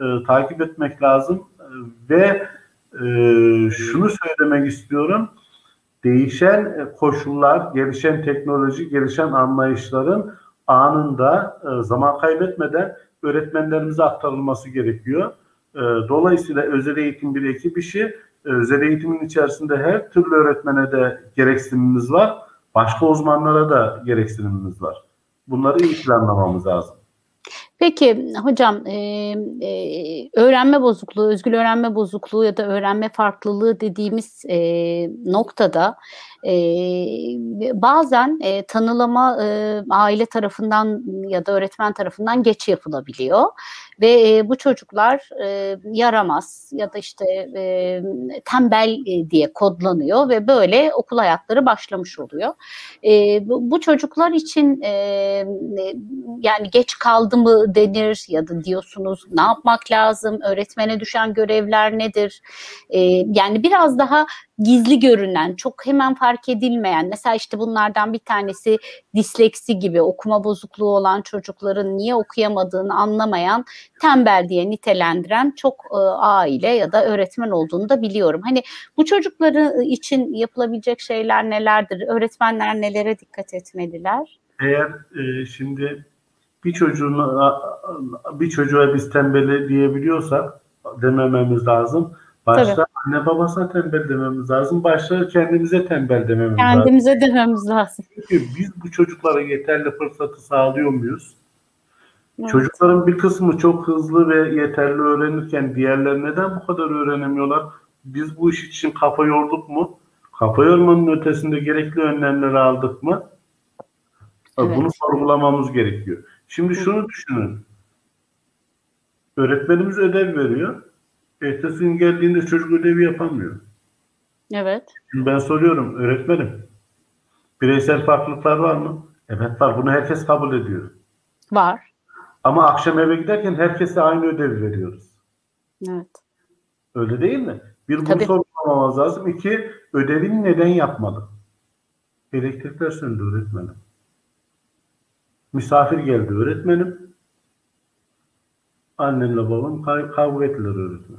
E, takip etmek lazım. E, ve e, şunu söylemek istiyorum. Değişen koşullar, gelişen teknoloji, gelişen anlayışların anında e, zaman kaybetmeden öğretmenlerimize aktarılması gerekiyor. E, dolayısıyla özel eğitim bir ekip işi. Özel eğitimin içerisinde her türlü öğretmene de gereksinimimiz var. Başka uzmanlara da gereksinimimiz var. Bunları iyi planlamamız lazım. Peki hocam e, e, öğrenme bozukluğu, özgül öğrenme bozukluğu ya da öğrenme farklılığı dediğimiz e, noktada Bazen e, tanılama aile tarafından ya da öğretmen tarafından geç yapılabiliyor ve bu çocuklar yaramaz ya da işte tembel diye kodlanıyor ve böyle okul hayatları başlamış oluyor. Bu, çocuklar için yani geç kaldı mı denir ya da diyorsunuz ne yapmak lazım, öğretmene düşen görevler nedir? Yani biraz daha gizli görünen, çok hemen fark edilmeyen, mesela işte bunlardan bir tanesi disleksi gibi okuma bozukluğu olan çocukların niye okuyamadığını anlamayan, tembel diye nitelendiren çok e, aile ya da öğretmen olduğunu da biliyorum. Hani bu çocukları için yapılabilecek şeyler nelerdir? Öğretmenler nelere dikkat etmeliler? Eğer e, şimdi bir çocuğun bir çocuğa biz tembeli diyebiliyorsak demememiz lazım Başta Tabii. anne babasına tembel dememiz lazım. Başta kendimize tembel dememiz kendimize lazım. Kendimize dememiz lazım. Çünkü biz bu çocuklara yeterli fırsatı sağlıyor muyuz? Evet. Çocukların bir kısmı çok hızlı ve yeterli öğrenirken diğerleri neden bu kadar öğrenemiyorlar? Biz bu iş için kafa yorduk mu? Kafa yormanın ötesinde gerekli önlemleri aldık mı? Evet. Bunu sorgulamamız gerekiyor. Şimdi şunu düşünün. Öğretmenimiz ödev veriyor. Ertesi gün geldiğinde çocuk ödevi yapamıyor. Evet. Şimdi ben soruyorum öğretmenim. Bireysel farklılıklar var mı? Evet var. Bunu herkes kabul ediyor. Var. Ama akşam eve giderken herkese aynı ödevi veriyoruz. Evet. Öyle değil mi? Bir bunu sorgulamamız lazım. İki, ödevini neden yapmadı? Elektrikler söndü öğretmenim. Misafir geldi öğretmenim. Annemle babam kavga ettiler öğretmen.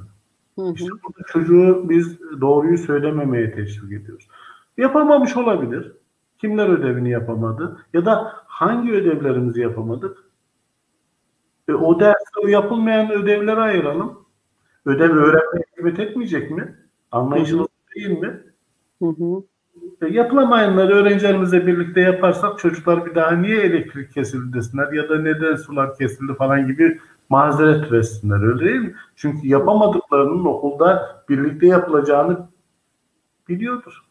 Hı hı. İşte burada çocuğu biz doğruyu söylememeye teşvik ediyoruz. Yapamamış olabilir. Kimler ödevini yapamadı? Ya da hangi ödevlerimizi yapamadık? E, o derste yapılmayan ödevleri ayıralım. Ödev öğrenmeye hizmet etmeyecek mi? Anlayışınız değil mi? Hı hı. E, yapılamayanları öğrencilerimizle birlikte yaparsak çocuklar bir daha niye elektrik kesildi desinler ya da neden sular kesildi falan gibi mazeret üretsinler öyle değil mi? Çünkü yapamadıklarının okulda birlikte yapılacağını biliyordur.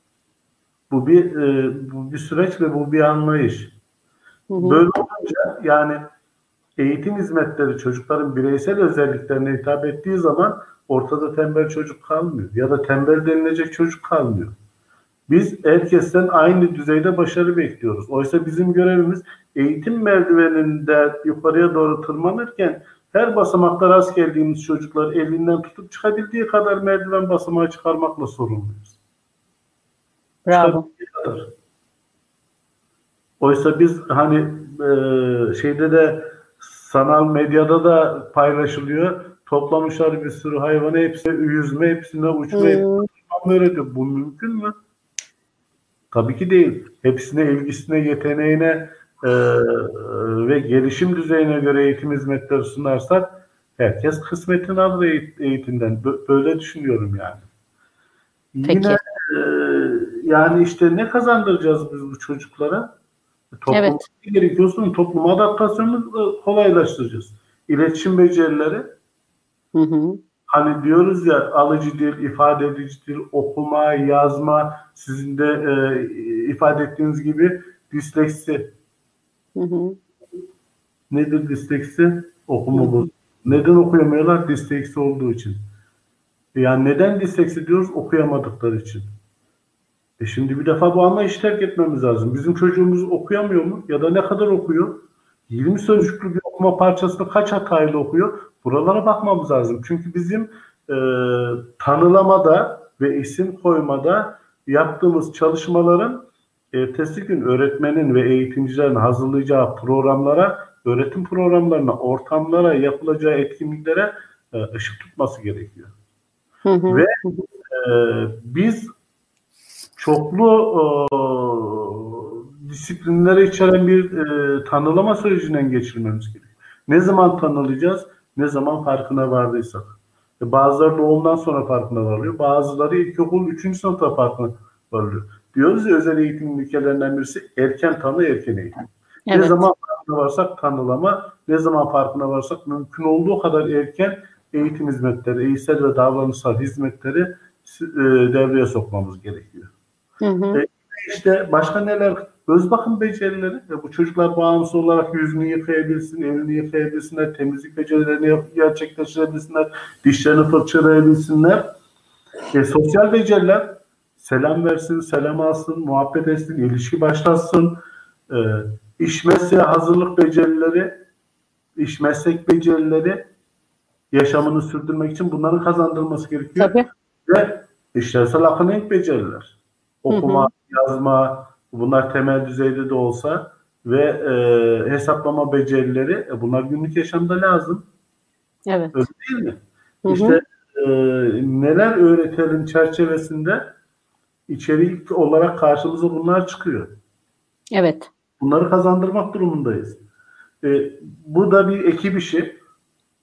Bu bir e, bu bir süreç ve bu bir anlayış. Hı hı. Böyle olunca yani eğitim hizmetleri çocukların bireysel özelliklerine hitap ettiği zaman ortada tembel çocuk kalmıyor ya da tembel denilecek çocuk kalmıyor. Biz herkesten aynı düzeyde başarı bekliyoruz. Oysa bizim görevimiz eğitim merdiveninde yukarıya doğru tırmanırken her basamakta rast geldiğimiz çocuklar elinden tutup çıkabildiği kadar merdiven basamağı çıkarmakla sorumluyuz. Bravo. Oysa biz hani e, şeyde de sanal medyada da paylaşılıyor. Toplamışlar bir sürü hayvanı hepsine yüzme, hepsine uçma, hmm. hepsine öğretiyor. Bu mümkün mü? Tabii ki değil. Hepsine ilgisine, yeteneğine, e, ve gelişim düzeyine göre eğitim hizmetleri sunarsak herkes kısmetini alır eğitimden. Böyle düşünüyorum yani. Peki. Yine e, yani işte ne kazandıracağız biz bu çocuklara? Toplum evet. gerekiyorsa topluma adaptasyonunu kolaylaştıracağız. İletişim becerileri hı hı. hani diyoruz ya alıcı dil, ifade edici dil, okuma, yazma sizin de e, ifade ettiğiniz gibi disleksi Hı hı. Nedir disleksi? Okuma bu. Neden okuyamıyorlar? Disleksi olduğu için. Yani neden disleksi diyoruz? Okuyamadıkları için. E şimdi bir defa bu anlayışı terk etmemiz lazım. Bizim çocuğumuz okuyamıyor mu? Ya da ne kadar okuyor? 20 sözcüklü bir okuma parçasını kaç hatayla okuyor? Buralara bakmamız lazım. Çünkü bizim e, tanılamada ve isim koymada yaptığımız çalışmaların ertesi gün öğretmenin ve eğitimcilerin hazırlayacağı programlara, öğretim programlarına, ortamlara, yapılacağı etkinliklere e, ışık tutması gerekiyor. Hı hı. Ve e, biz çoklu e, disiplinleri içeren bir e, tanılama sürecinden geçirmemiz gerekiyor. Ne zaman tanılayacağız? Ne zaman farkına vardıysak. E, bazıları doğumdan sonra farkına varıyor. Bazıları ilkokul 3. sınıfta farkına varıyor. Diyoruz ya özel eğitim ülkelerinden birisi erken tanı erken eğitim. Evet. Ne zaman farkına varsak tanılama, ne zaman farkına varsak mümkün olduğu kadar erken eğitim hizmetleri, eğitsel ve davranışsal hizmetleri e, devreye sokmamız gerekiyor. Hı hı. E, işte başka neler? Öz bakım becerileri. E, bu çocuklar bağımsız olarak yüzünü yıkayabilsin, elini yıkayabilsinler, temizlik becerilerini gerçekleştirebilsinler, dişlerini fırçalayabilsinler. E, sosyal beceriler, selam versin, selam alsın, muhabbet etsin, ilişki başlatsın. E, iş mesleğe hazırlık becerileri, iş meslek becerileri yaşamını sürdürmek için bunların kazandırılması gerekiyor. Tabii. Ve işlevsel akademik beceriler. Okuma, yazma, bunlar temel düzeyde de olsa ve e, hesaplama becerileri e, bunlar günlük yaşamda lazım. Evet. Öyle değil mi? Hı hı. İşte e, neler öğretelim çerçevesinde içerik olarak karşımıza bunlar çıkıyor. Evet. Bunları kazandırmak durumundayız. E, bu da bir ekip işi.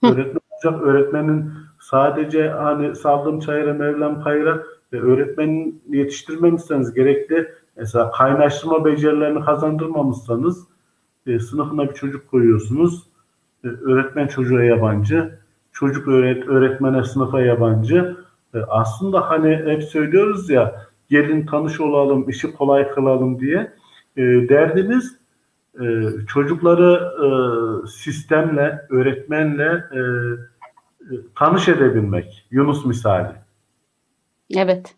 Hı. Öğretmen olacak. Öğretmenin sadece hani saldım çayıra mevlam kayıra e, öğretmenin yetiştirmemişseniz gerekli mesela kaynaştırma becerilerini kazandırmamışsanız e, sınıfına bir çocuk koyuyorsunuz. E, öğretmen çocuğa yabancı. Çocuk öğret öğretmene sınıfa yabancı. E, aslında hani hep söylüyoruz ya gelin tanış olalım, işi kolay kılalım diye. E, derdimiz e, çocukları e, sistemle, öğretmenle e, e, tanış edebilmek. Yunus misali. Evet.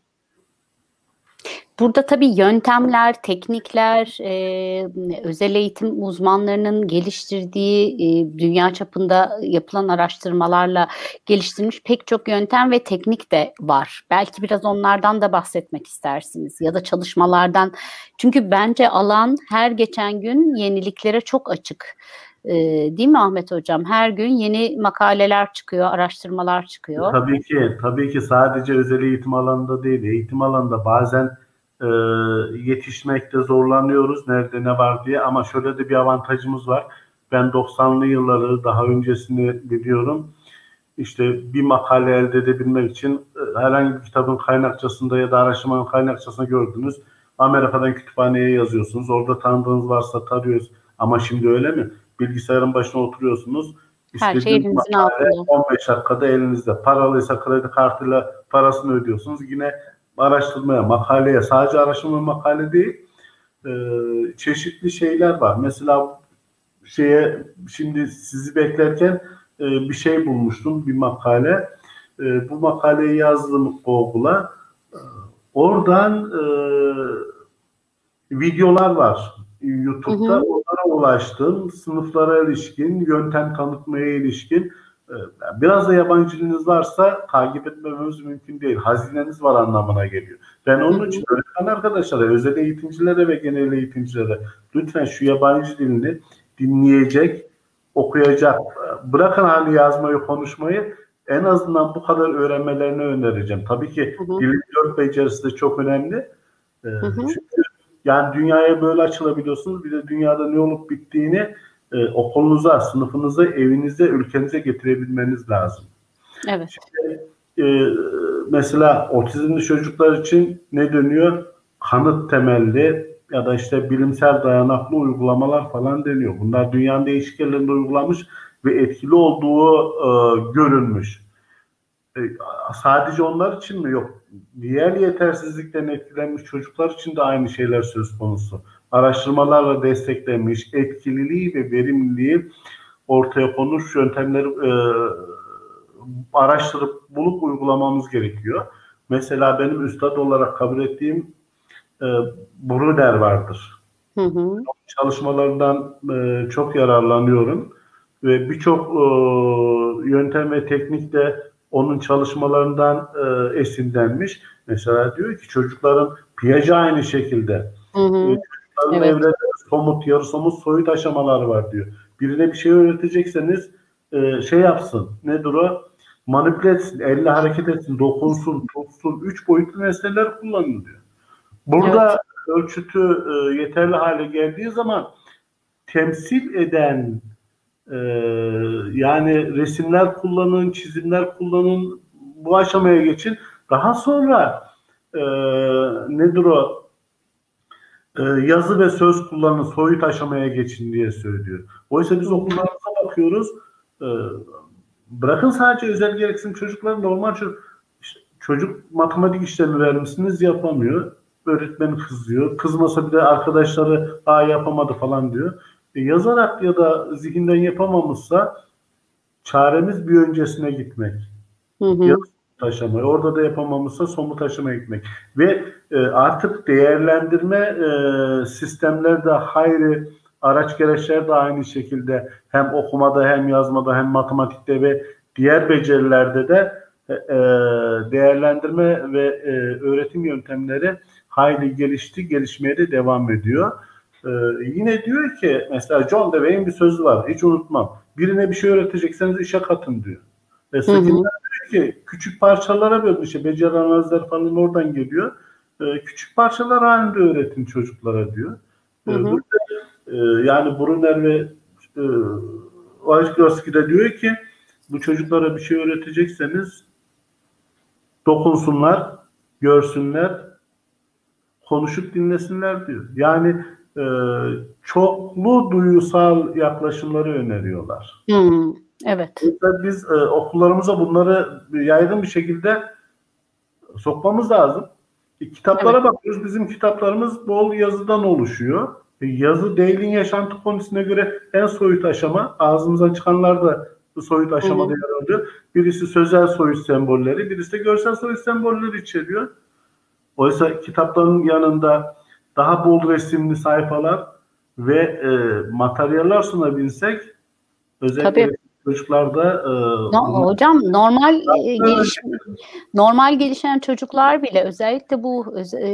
Burada tabii yöntemler, teknikler, e, özel eğitim uzmanlarının geliştirdiği e, dünya çapında yapılan araştırmalarla geliştirilmiş pek çok yöntem ve teknik de var. Belki biraz onlardan da bahsetmek istersiniz ya da çalışmalardan. Çünkü bence alan her geçen gün yeniliklere çok açık. E, değil mi Ahmet Hocam? Her gün yeni makaleler çıkıyor, araştırmalar çıkıyor. Tabii ki, tabii ki sadece özel eğitim alanında değil, eğitim alanında bazen e, yetişmekte zorlanıyoruz nerede ne var diye ama şöyle de bir avantajımız var. Ben 90'lı yılları daha öncesini biliyorum. İşte bir makale elde edebilmek için e, herhangi bir kitabın kaynakçasında ya da araştırmanın kaynakçasında gördünüz. Amerika'dan kütüphaneye yazıyorsunuz. Orada tanıdığınız varsa tarıyoruz. Ama şimdi öyle mi? Bilgisayarın başına oturuyorsunuz. Her şey elinizin altında. 15 dakikada elinizde. Paralıysa kredi kartıyla parasını ödüyorsunuz. Yine araştırmaya, makaleye, sadece araştırma makale değil, e, çeşitli şeyler var. Mesela şeye şimdi sizi beklerken e, bir şey bulmuştum, bir makale. E, bu makaleyi yazdım Google'a. E, oradan e, videolar var YouTube'da. Hı hı. Onlara ulaştım. Sınıflara ilişkin, yöntem tanıtmaya ilişkin. Biraz da yabancı diliniz varsa takip etmememiz mümkün değil. Hazineniz var anlamına geliyor. Ben Hı onun hı. için öğretmen arkadaşlara, özel eğitimcilere ve genel eğitimcilere lütfen şu yabancı dilini dinleyecek, okuyacak. Bırakın hani yazmayı, konuşmayı en azından bu kadar öğrenmelerini önereceğim. Tabii ki Hı hı. dilin dört becerisi de çok önemli. Ee, hı. Çünkü yani dünyaya böyle açılabiliyorsunuz. Bir de dünyada ne olup bittiğini e, okulunuza, sınıfınıza, evinize, ülkenize getirebilmeniz lazım. Evet. E, mesela otizmli çocuklar için ne dönüyor? Kanıt temelli ya da işte bilimsel dayanaklı uygulamalar falan deniyor. Bunlar dünyanın değişik yerlerinde uygulanmış ve etkili olduğu e, görülmüş. E, sadece onlar için mi? Yok. Diğer yetersizlikten etkilenmiş çocuklar için de aynı şeyler söz konusu. Araştırmalarla desteklenmiş etkililiği ve verimliliği ortaya konmuş yöntemleri e, araştırıp bulup uygulamamız gerekiyor. Mesela benim üstad olarak kabul ettiğim e, Bruder vardır. Hı hı. Çalışmalarından e, çok yararlanıyorum ve birçok e, yöntem ve teknik de onun çalışmalarından e, esinlenmiş. Mesela diyor ki çocukların Piaget aynı şekilde. Hı hı. Çocukların Evet. evrede somut, yarı somut, soyut aşamaları var diyor. Birine bir şey öğretecekseniz e, şey yapsın. Nedir o? Manipüle etsin, elle hareket etsin, dokunsun, tutsun. Üç boyutlu meseleler kullanın diyor. Burada ölçütü e, yeterli hale geldiği zaman temsil eden e, yani resimler kullanın, çizimler kullanın, bu aşamaya geçin. Daha sonra e, nedir o? E, yazı ve söz kullanın, soyut aşamaya geçin diye söylüyor. Oysa biz okullarımıza bakıyoruz. E, bırakın sadece özel gereksinim çocuklar normal çocuk, çocuk matematik işlemi vermişsiniz yapamıyor. öğretmen kızıyor. Kızmasa bir de arkadaşları aa yapamadı falan diyor. E, yazarak ya da zihinden yapamamışsa çaremiz bir öncesine gitmek. Hı hı. Ya taşımayı. Orada da yapamamışsa somut aşamaya gitmek. Ve e, artık değerlendirme e, sistemler de hayri araç gereçler de aynı şekilde hem okumada hem yazmada hem matematikte ve diğer becerilerde de e, e değerlendirme ve e, öğretim yöntemleri hayli gelişti, gelişmeye de devam ediyor. E, yine diyor ki mesela John Dewey'in bir sözü var, hiç unutmam. Birine bir şey öğretecekseniz işe katın diyor. Ve diyor ki küçük parçalara bölün işte beceri analizler falan oradan geliyor. E, küçük parçalar halinde öğretin çocuklara diyor. Hı hı. Burada, e, yani Brunner ve e, de diyor ki bu çocuklara bir şey öğretecekseniz dokunsunlar, görsünler, konuşup dinlesinler diyor. Yani e, çoklu duyusal yaklaşımları öneriyorlar. Hmm, evet. Biz e, okullarımıza bunları yaygın bir şekilde sokmamız lazım. E, kitaplara evet. bakıyoruz. Bizim kitaplarımız bol yazıdan oluşuyor. E, yazı değilin yaşantı konusuna göre en soyut aşama. Ağzımıza çıkanlar da soyut aşamada yer alıyor. Birisi sözel soyut sembolleri, birisi de görsel soyut sembolleri içeriyor. Oysa kitapların yanında daha bol resimli sayfalar ve e, materyaller sunabilsek özellikle Tabii. Çocuklarda e, no, hocam normal e, geliş, normal gelişen çocuklar bile özellikle bu e,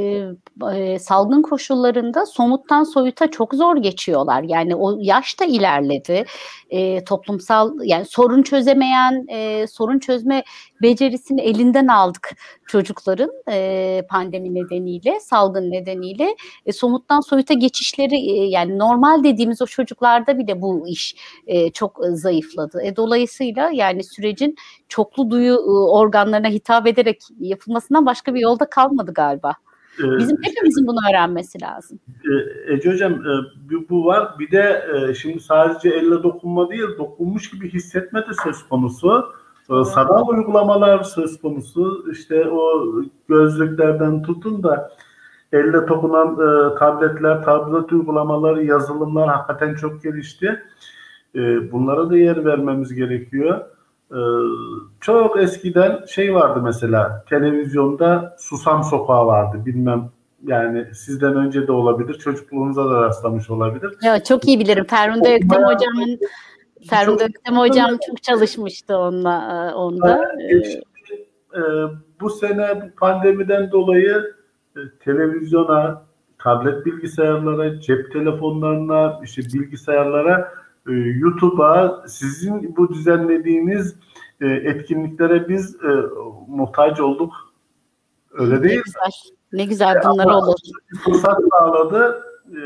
e, salgın koşullarında somuttan soyuta çok zor geçiyorlar. Yani o yaş da ilerledi. E, toplumsal yani sorun çözemeyen, e, sorun çözme becerisini elinden aldık çocukların e, pandemi nedeniyle, salgın nedeniyle. E, somuttan soyuta geçişleri e, yani normal dediğimiz o çocuklarda bile bu iş e, çok zayıfladı. E, dolayısıyla yani sürecin çoklu duyu e, organlarına hitap ederek yapılmasından başka bir yolda kalmadı galiba. Ee, Bizim hepimizin bunu öğrenmesi lazım. E, Ece Hocam e, bu var. Bir de e, şimdi sadece elle dokunma değil, dokunmuş gibi hissetme de söz konusu. E, sanal uygulamalar söz konusu. İşte o gözlüklerden tutun da elle dokunan e, tabletler, tablet uygulamaları, yazılımlar hakikaten çok gelişti. E, bunlara da yer vermemiz gerekiyor. Ee, çok eskiden şey vardı mesela televizyonda Susam Sokağı vardı bilmem yani sizden önce de olabilir çocukluğunuza da rastlamış olabilir. Ya çok iyi bilirim Ferhunde Öktem hocamın Ferhunde Öktem hocam çok çalışmıştı onunla e, onda. Geçti. Ee, bu sene pandemiden dolayı e, televizyona, tablet bilgisayarlara, cep telefonlarına, işte bilgisayarlara e, YouTube'a sizin bu düzenlediğiniz e, etkinliklere biz e, muhtaç olduk. Öyle değil ne güzel, Ne güzel bunlar Ama olur. Fırsat sağladı. E,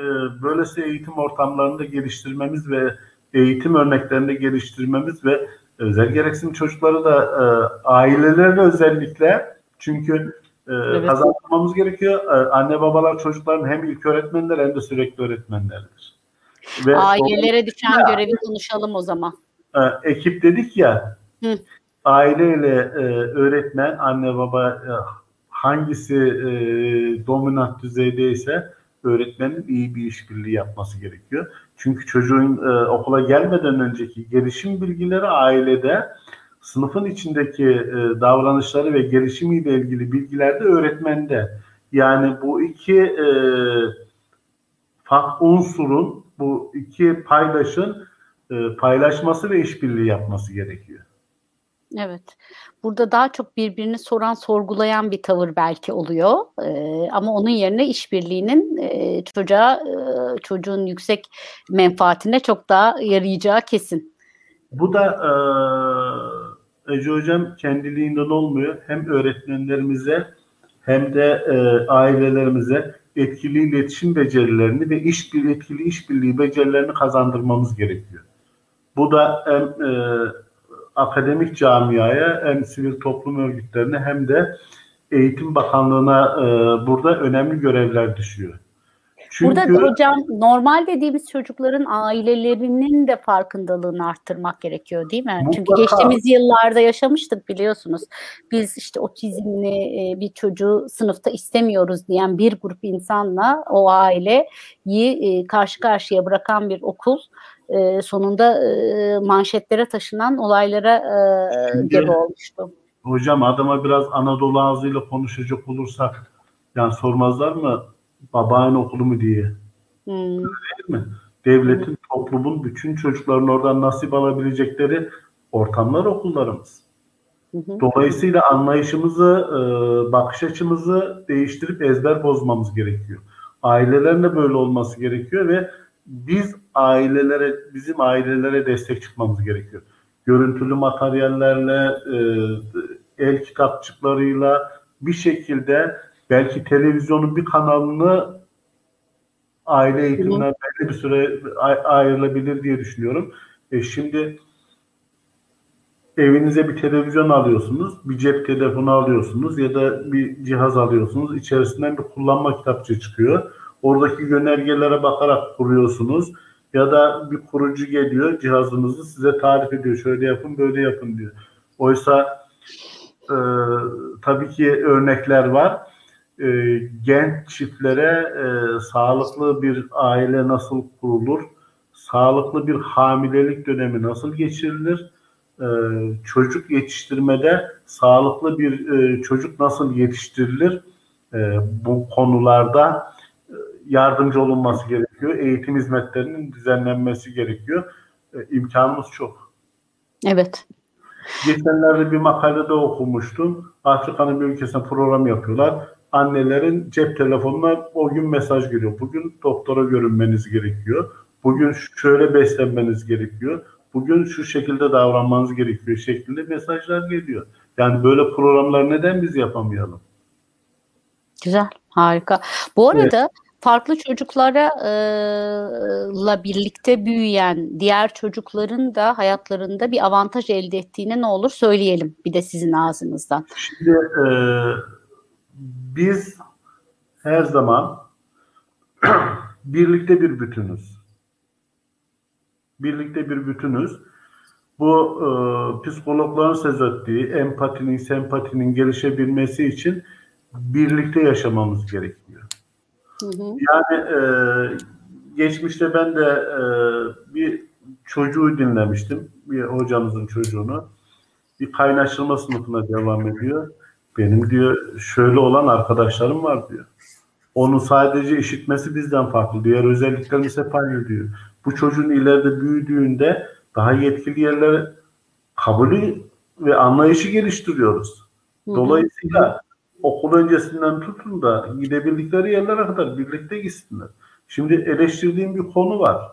böylesi eğitim ortamlarında geliştirmemiz ve eğitim örneklerinde geliştirmemiz ve özel gereksinim çocukları da e, ailelerine özellikle çünkü e, evet. kazanmamız gerekiyor. E, anne babalar çocukların hem ilk öğretmenler hem de sürekli öğretmenlerdir. Ve Ailelere düşen ya, görevi konuşalım o zaman. E, ekip dedik ya Hı. aileyle e, öğretmen, anne baba e, hangisi e, dominant düzeydeyse öğretmenin iyi bir işbirliği yapması gerekiyor. Çünkü çocuğun e, okula gelmeden önceki gelişim bilgileri ailede, sınıfın içindeki e, davranışları ve gelişimiyle ilgili bilgiler de öğretmende. Yani bu iki e, farklı unsurun bu iki paydaşın e, paylaşması ve işbirliği yapması gerekiyor. Evet. Burada daha çok birbirini soran, sorgulayan bir tavır belki oluyor. Ee, ama onun yerine işbirliğinin e, çocuğa, e, çocuğun yüksek menfaatine çok daha yarayacağı kesin. Bu da e, Ece Hocam kendiliğinden olmuyor. Hem öğretmenlerimize hem de e, ailelerimize etkili iletişim becerilerini ve iş etkili işbirliği becerilerini kazandırmamız gerekiyor. Bu da hem e, akademik camiaya hem sivil toplum örgütlerine hem de Eğitim Bakanlığı'na e, burada önemli görevler düşüyor. Çünkü, Burada hocam normal dediğimiz çocukların ailelerinin de farkındalığını arttırmak gerekiyor değil mi? Mutlaka. Çünkü geçtiğimiz yıllarda yaşamıştık biliyorsunuz. Biz işte otizmli e, bir çocuğu sınıfta istemiyoruz diyen bir grup insanla o aileyi e, karşı karşıya bırakan bir okul e, sonunda manşetlere taşınan olaylara gebe olmuştu. Hocam adama biraz Anadolu ağzıyla konuşacak olursak yani sormazlar mı babaanne okulu mu diye. Hmm. Değil mi? Devletin, hmm. toplumun bütün çocukların oradan nasip alabilecekleri ortamlar okullarımız. Dolayısıyla anlayışımızı, e, bakış açımızı değiştirip ezber bozmamız gerekiyor. Ailelerin de böyle olması gerekiyor ve biz ailelere, bizim ailelere destek çıkmamız gerekiyor. Görüntülü materyallerle, e, el kitapçıklarıyla bir şekilde belki televizyonun bir kanalını aile eğitimine belli bir süre ayrılabilir diye düşünüyorum. E şimdi evinize bir televizyon alıyorsunuz, bir cep telefonu alıyorsunuz ya da bir cihaz alıyorsunuz. İçerisinden bir kullanma kitapçı çıkıyor. Oradaki yönergelere bakarak kuruyorsunuz. Ya da bir kurucu geliyor cihazınızı size tarif ediyor. Şöyle yapın, böyle yapın diyor. Oysa e, tabii ki örnekler var e, genç çiftlere e, sağlıklı bir aile nasıl kurulur, sağlıklı bir hamilelik dönemi nasıl geçirilir, e, çocuk yetiştirmede sağlıklı bir e, çocuk nasıl yetiştirilir, e, bu konularda yardımcı olunması gerekiyor. Eğitim hizmetlerinin düzenlenmesi gerekiyor. E, imkanımız çok. Evet. Geçenlerde bir makalede okumuştum. Afrika'nın bir ülkesine program yapıyorlar annelerin cep telefonuna o gün mesaj geliyor. Bugün doktora görünmeniz gerekiyor. Bugün şöyle beslenmeniz gerekiyor. Bugün şu şekilde davranmanız gerekiyor şeklinde mesajlar geliyor. Yani böyle programlar neden biz yapamayalım? Güzel, harika. Bu arada evet. Farklı çocuklara la birlikte büyüyen diğer çocukların da hayatlarında bir avantaj elde ettiğine ne olur söyleyelim bir de sizin ağzınızdan. Şimdi e, biz her zaman birlikte bir bütünüz. Birlikte bir bütünüz. Bu e, psikologların söz ettiği empatinin, sempatinin gelişebilmesi için birlikte yaşamamız gerekiyor. Hı hı. Yani e, geçmişte ben de e, bir çocuğu dinlemiştim. Bir hocamızın çocuğunu. Bir kaynaştırma sınıfına devam ediyor. Benim diyor şöyle olan arkadaşlarım var diyor. Onun sadece işitmesi bizden farklı. Diğer özelliklerimiz hep aynı diyor. Bu çocuğun ileride büyüdüğünde daha yetkili yerlere kabulü ve anlayışı geliştiriyoruz. Dolayısıyla okul öncesinden tutun da gidebildikleri yerlere kadar birlikte gitsinler. Şimdi eleştirdiğim bir konu var.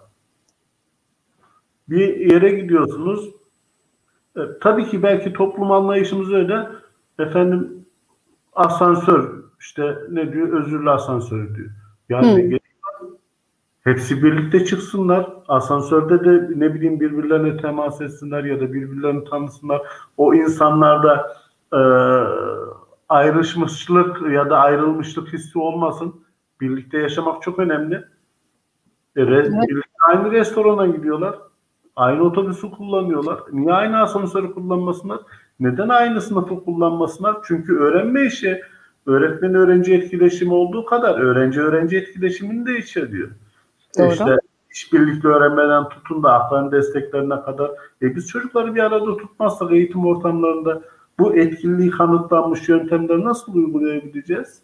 Bir yere gidiyorsunuz. E, tabii ki belki toplum anlayışımız öyle. Efendim asansör işte ne diyor özürlü asansör diyor. Yani hepsi birlikte çıksınlar. Asansörde de ne bileyim birbirlerine temas etsinler ya da birbirlerini tanısınlar. O insanlarda e, ayrışmışlık ya da ayrılmışlık hissi olmasın. Birlikte yaşamak çok önemli. E, evet. Aynı restorana gidiyorlar. Aynı otobüsü kullanıyorlar. Niye aynı asansörü kullanmasınlar? Neden aynı sınıfı kullanmasınlar? Çünkü öğrenme işi öğretmen öğrenci etkileşimi olduğu kadar öğrenci öğrenci etkileşimini de içeriyor. Doğru. İşte işbirlikli öğrenmeden tutun da akran desteklerine kadar. E biz çocukları bir arada tutmazsak eğitim ortamlarında bu etkililiği kanıtlanmış yöntemleri nasıl uygulayabileceğiz?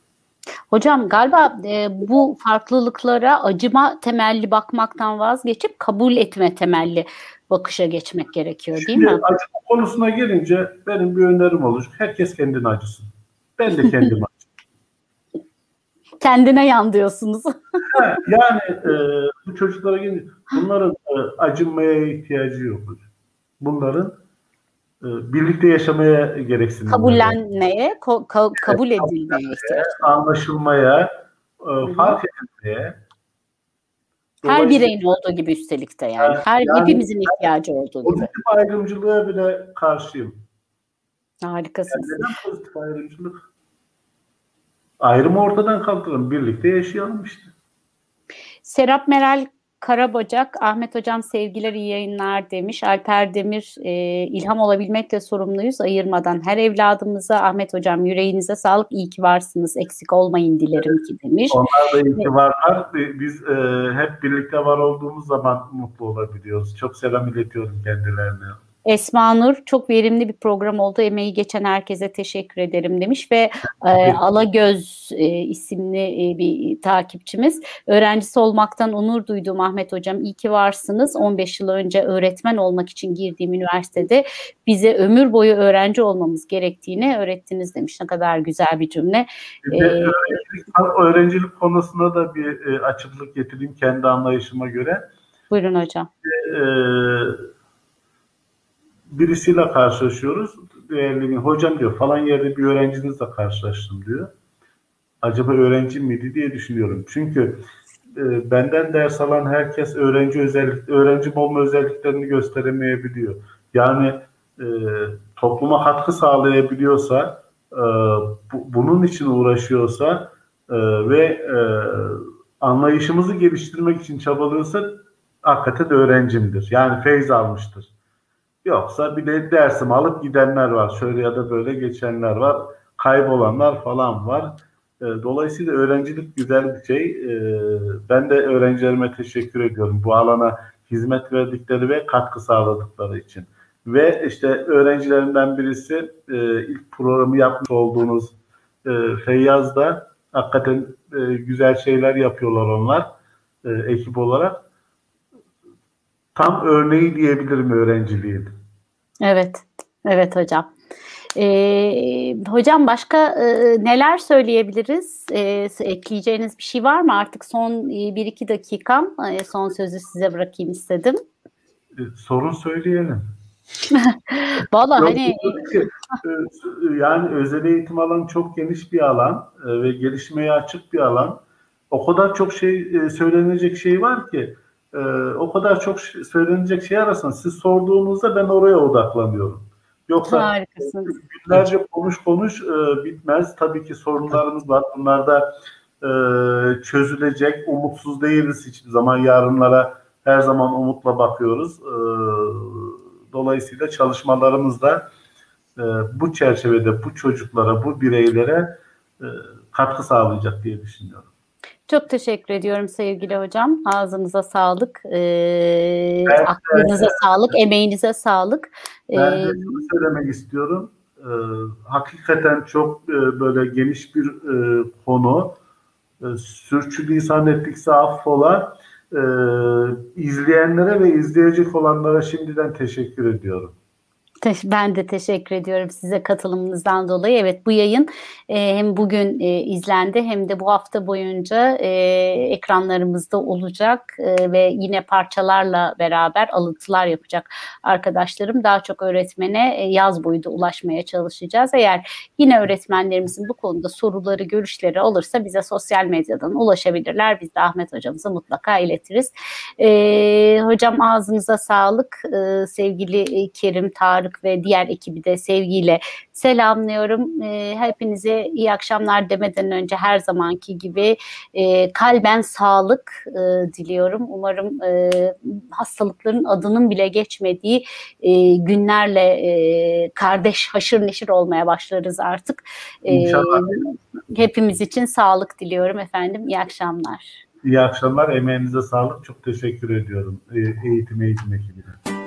Hocam galiba e, bu farklılıklara acıma temelli bakmaktan vazgeçip kabul etme temelli bakışa geçmek gerekiyor değil Şimdi, mi? Acıma konusuna gelince benim bir önerim olacak. Herkes kendini acısın. Ben de kendim acısın. Kendine yan diyorsunuz. yani e, bu çocuklara gelince bunların e, acınmaya ihtiyacı yok. Bunların birlikte yaşamaya gereksinim. Kabullenmeye, ko- ka- kabul edilmeye ihtiyaç. Anlaşılmaya, e, fark edilmeye, her bireyin olduğu gibi üstelik de yani. yani Her yani, hepimizin ihtiyacı olduğu gibi. Pozitif ayrımcılığa bile karşıyım. Harikasınız. Yani neden pozitif ayrımcılık? Ayrımı ortadan kaldıralım. Birlikte yaşayalım işte. Serap Meral Karabacak, Ahmet Hocam sevgiler iyi yayınlar demiş. Alper Demir, e, ilham olabilmekle sorumluyuz ayırmadan. Her evladımıza Ahmet Hocam yüreğinize sağlık, iyi ki varsınız, eksik olmayın dilerim ki demiş. Onlar da iyi ki varlar. Biz e, hep birlikte var olduğumuz zaman mutlu olabiliyoruz. Çok selam iletiyorum kendilerine. Esma Nur çok verimli bir program oldu. Emeği geçen herkese teşekkür ederim demiş ve e, Alagöz e, isimli e, bir takipçimiz. Öğrencisi olmaktan onur duyduğum Ahmet Hocam iyi ki varsınız. 15 yıl önce öğretmen olmak için girdiğim üniversitede bize ömür boyu öğrenci olmamız gerektiğini öğrettiniz demiş. Ne kadar güzel bir cümle. Bir de öğrencilik, konusuna da bir e, açıklık getireyim kendi anlayışıma göre. Buyurun hocam. E, birisiyle karşılaşıyoruz. Değerli hocam diyor falan yerde bir öğrencinizle karşılaştım diyor. Acaba öğrenci miydi diye düşünüyorum. Çünkü e, benden ders alan herkes öğrenci özellik, öğrenci olma özelliklerini gösteremeyebiliyor. Yani e, topluma katkı sağlayabiliyorsa, e, bu, bunun için uğraşıyorsa e, ve e, anlayışımızı geliştirmek için çabalıyorsa hakikaten öğrencimdir. Yani feyz almıştır. Yoksa bir de dersimi alıp gidenler var. Şöyle ya da böyle geçenler var. Kaybolanlar falan var. Dolayısıyla öğrencilik güzel bir şey. Ben de öğrencilerime teşekkür ediyorum. Bu alana hizmet verdikleri ve katkı sağladıkları için. Ve işte öğrencilerimden birisi ilk programı yapmış olduğunuz Feyyaz da hakikaten güzel şeyler yapıyorlar onlar ekip olarak tam örneği diyebilirim öğrenciliğin. Evet, evet hocam. Ee, hocam başka e, neler söyleyebiliriz? E, ekleyeceğiniz bir şey var mı? Artık son e, bir iki dakikam. E, son sözü size bırakayım istedim. E, sorun söyleyelim. Valla hani yani özel eğitim alanı çok geniş bir alan ve gelişmeye açık bir alan. O kadar çok şey söylenecek şey var ki e, o kadar çok söylenecek şey arasında siz sorduğunuzda ben oraya odaklanıyorum. Yoksa Harikasınız. günlerce konuş konuş e, bitmez. Tabii ki sorunlarımız var. Bunlar da e, çözülecek. Umutsuz değiliz hiçbir zaman. Yarınlara her zaman umutla bakıyoruz. E, dolayısıyla çalışmalarımız da e, bu çerçevede bu çocuklara, bu bireylere e, katkı sağlayacak diye düşünüyorum. Çok teşekkür ediyorum sevgili hocam. Ağzınıza sağlık, e, aklınıza evet. sağlık, emeğinize sağlık. Ben de şunu söylemek istiyorum. E, hakikaten çok e, böyle geniş bir e, konu. E, sürçülisan ettikse affola. E, izleyenlere ve izleyecek olanlara şimdiden teşekkür ediyorum. Ben de teşekkür ediyorum size katılımınızdan dolayı. Evet bu yayın e, hem bugün e, izlendi hem de bu hafta boyunca e, ekranlarımızda olacak e, ve yine parçalarla beraber alıntılar yapacak arkadaşlarım. Daha çok öğretmene e, yaz boyu da ulaşmaya çalışacağız. Eğer yine öğretmenlerimizin bu konuda soruları, görüşleri olursa bize sosyal medyadan ulaşabilirler. Biz de Ahmet hocamıza mutlaka iletiriz. E, hocam ağzınıza sağlık. E, sevgili Kerim Tarık Tarık ve diğer ekibi de sevgiyle selamlıyorum. E, hepinize iyi akşamlar demeden önce her zamanki gibi e, kalben sağlık e, diliyorum. Umarım e, hastalıkların adının bile geçmediği e, günlerle e, kardeş haşır neşir olmaya başlarız artık. E, İnşallah. Hepimiz için sağlık diliyorum efendim. İyi akşamlar. İyi akşamlar. Emeğinize sağlık. Çok teşekkür ediyorum. Eğitim eğitim ekibine.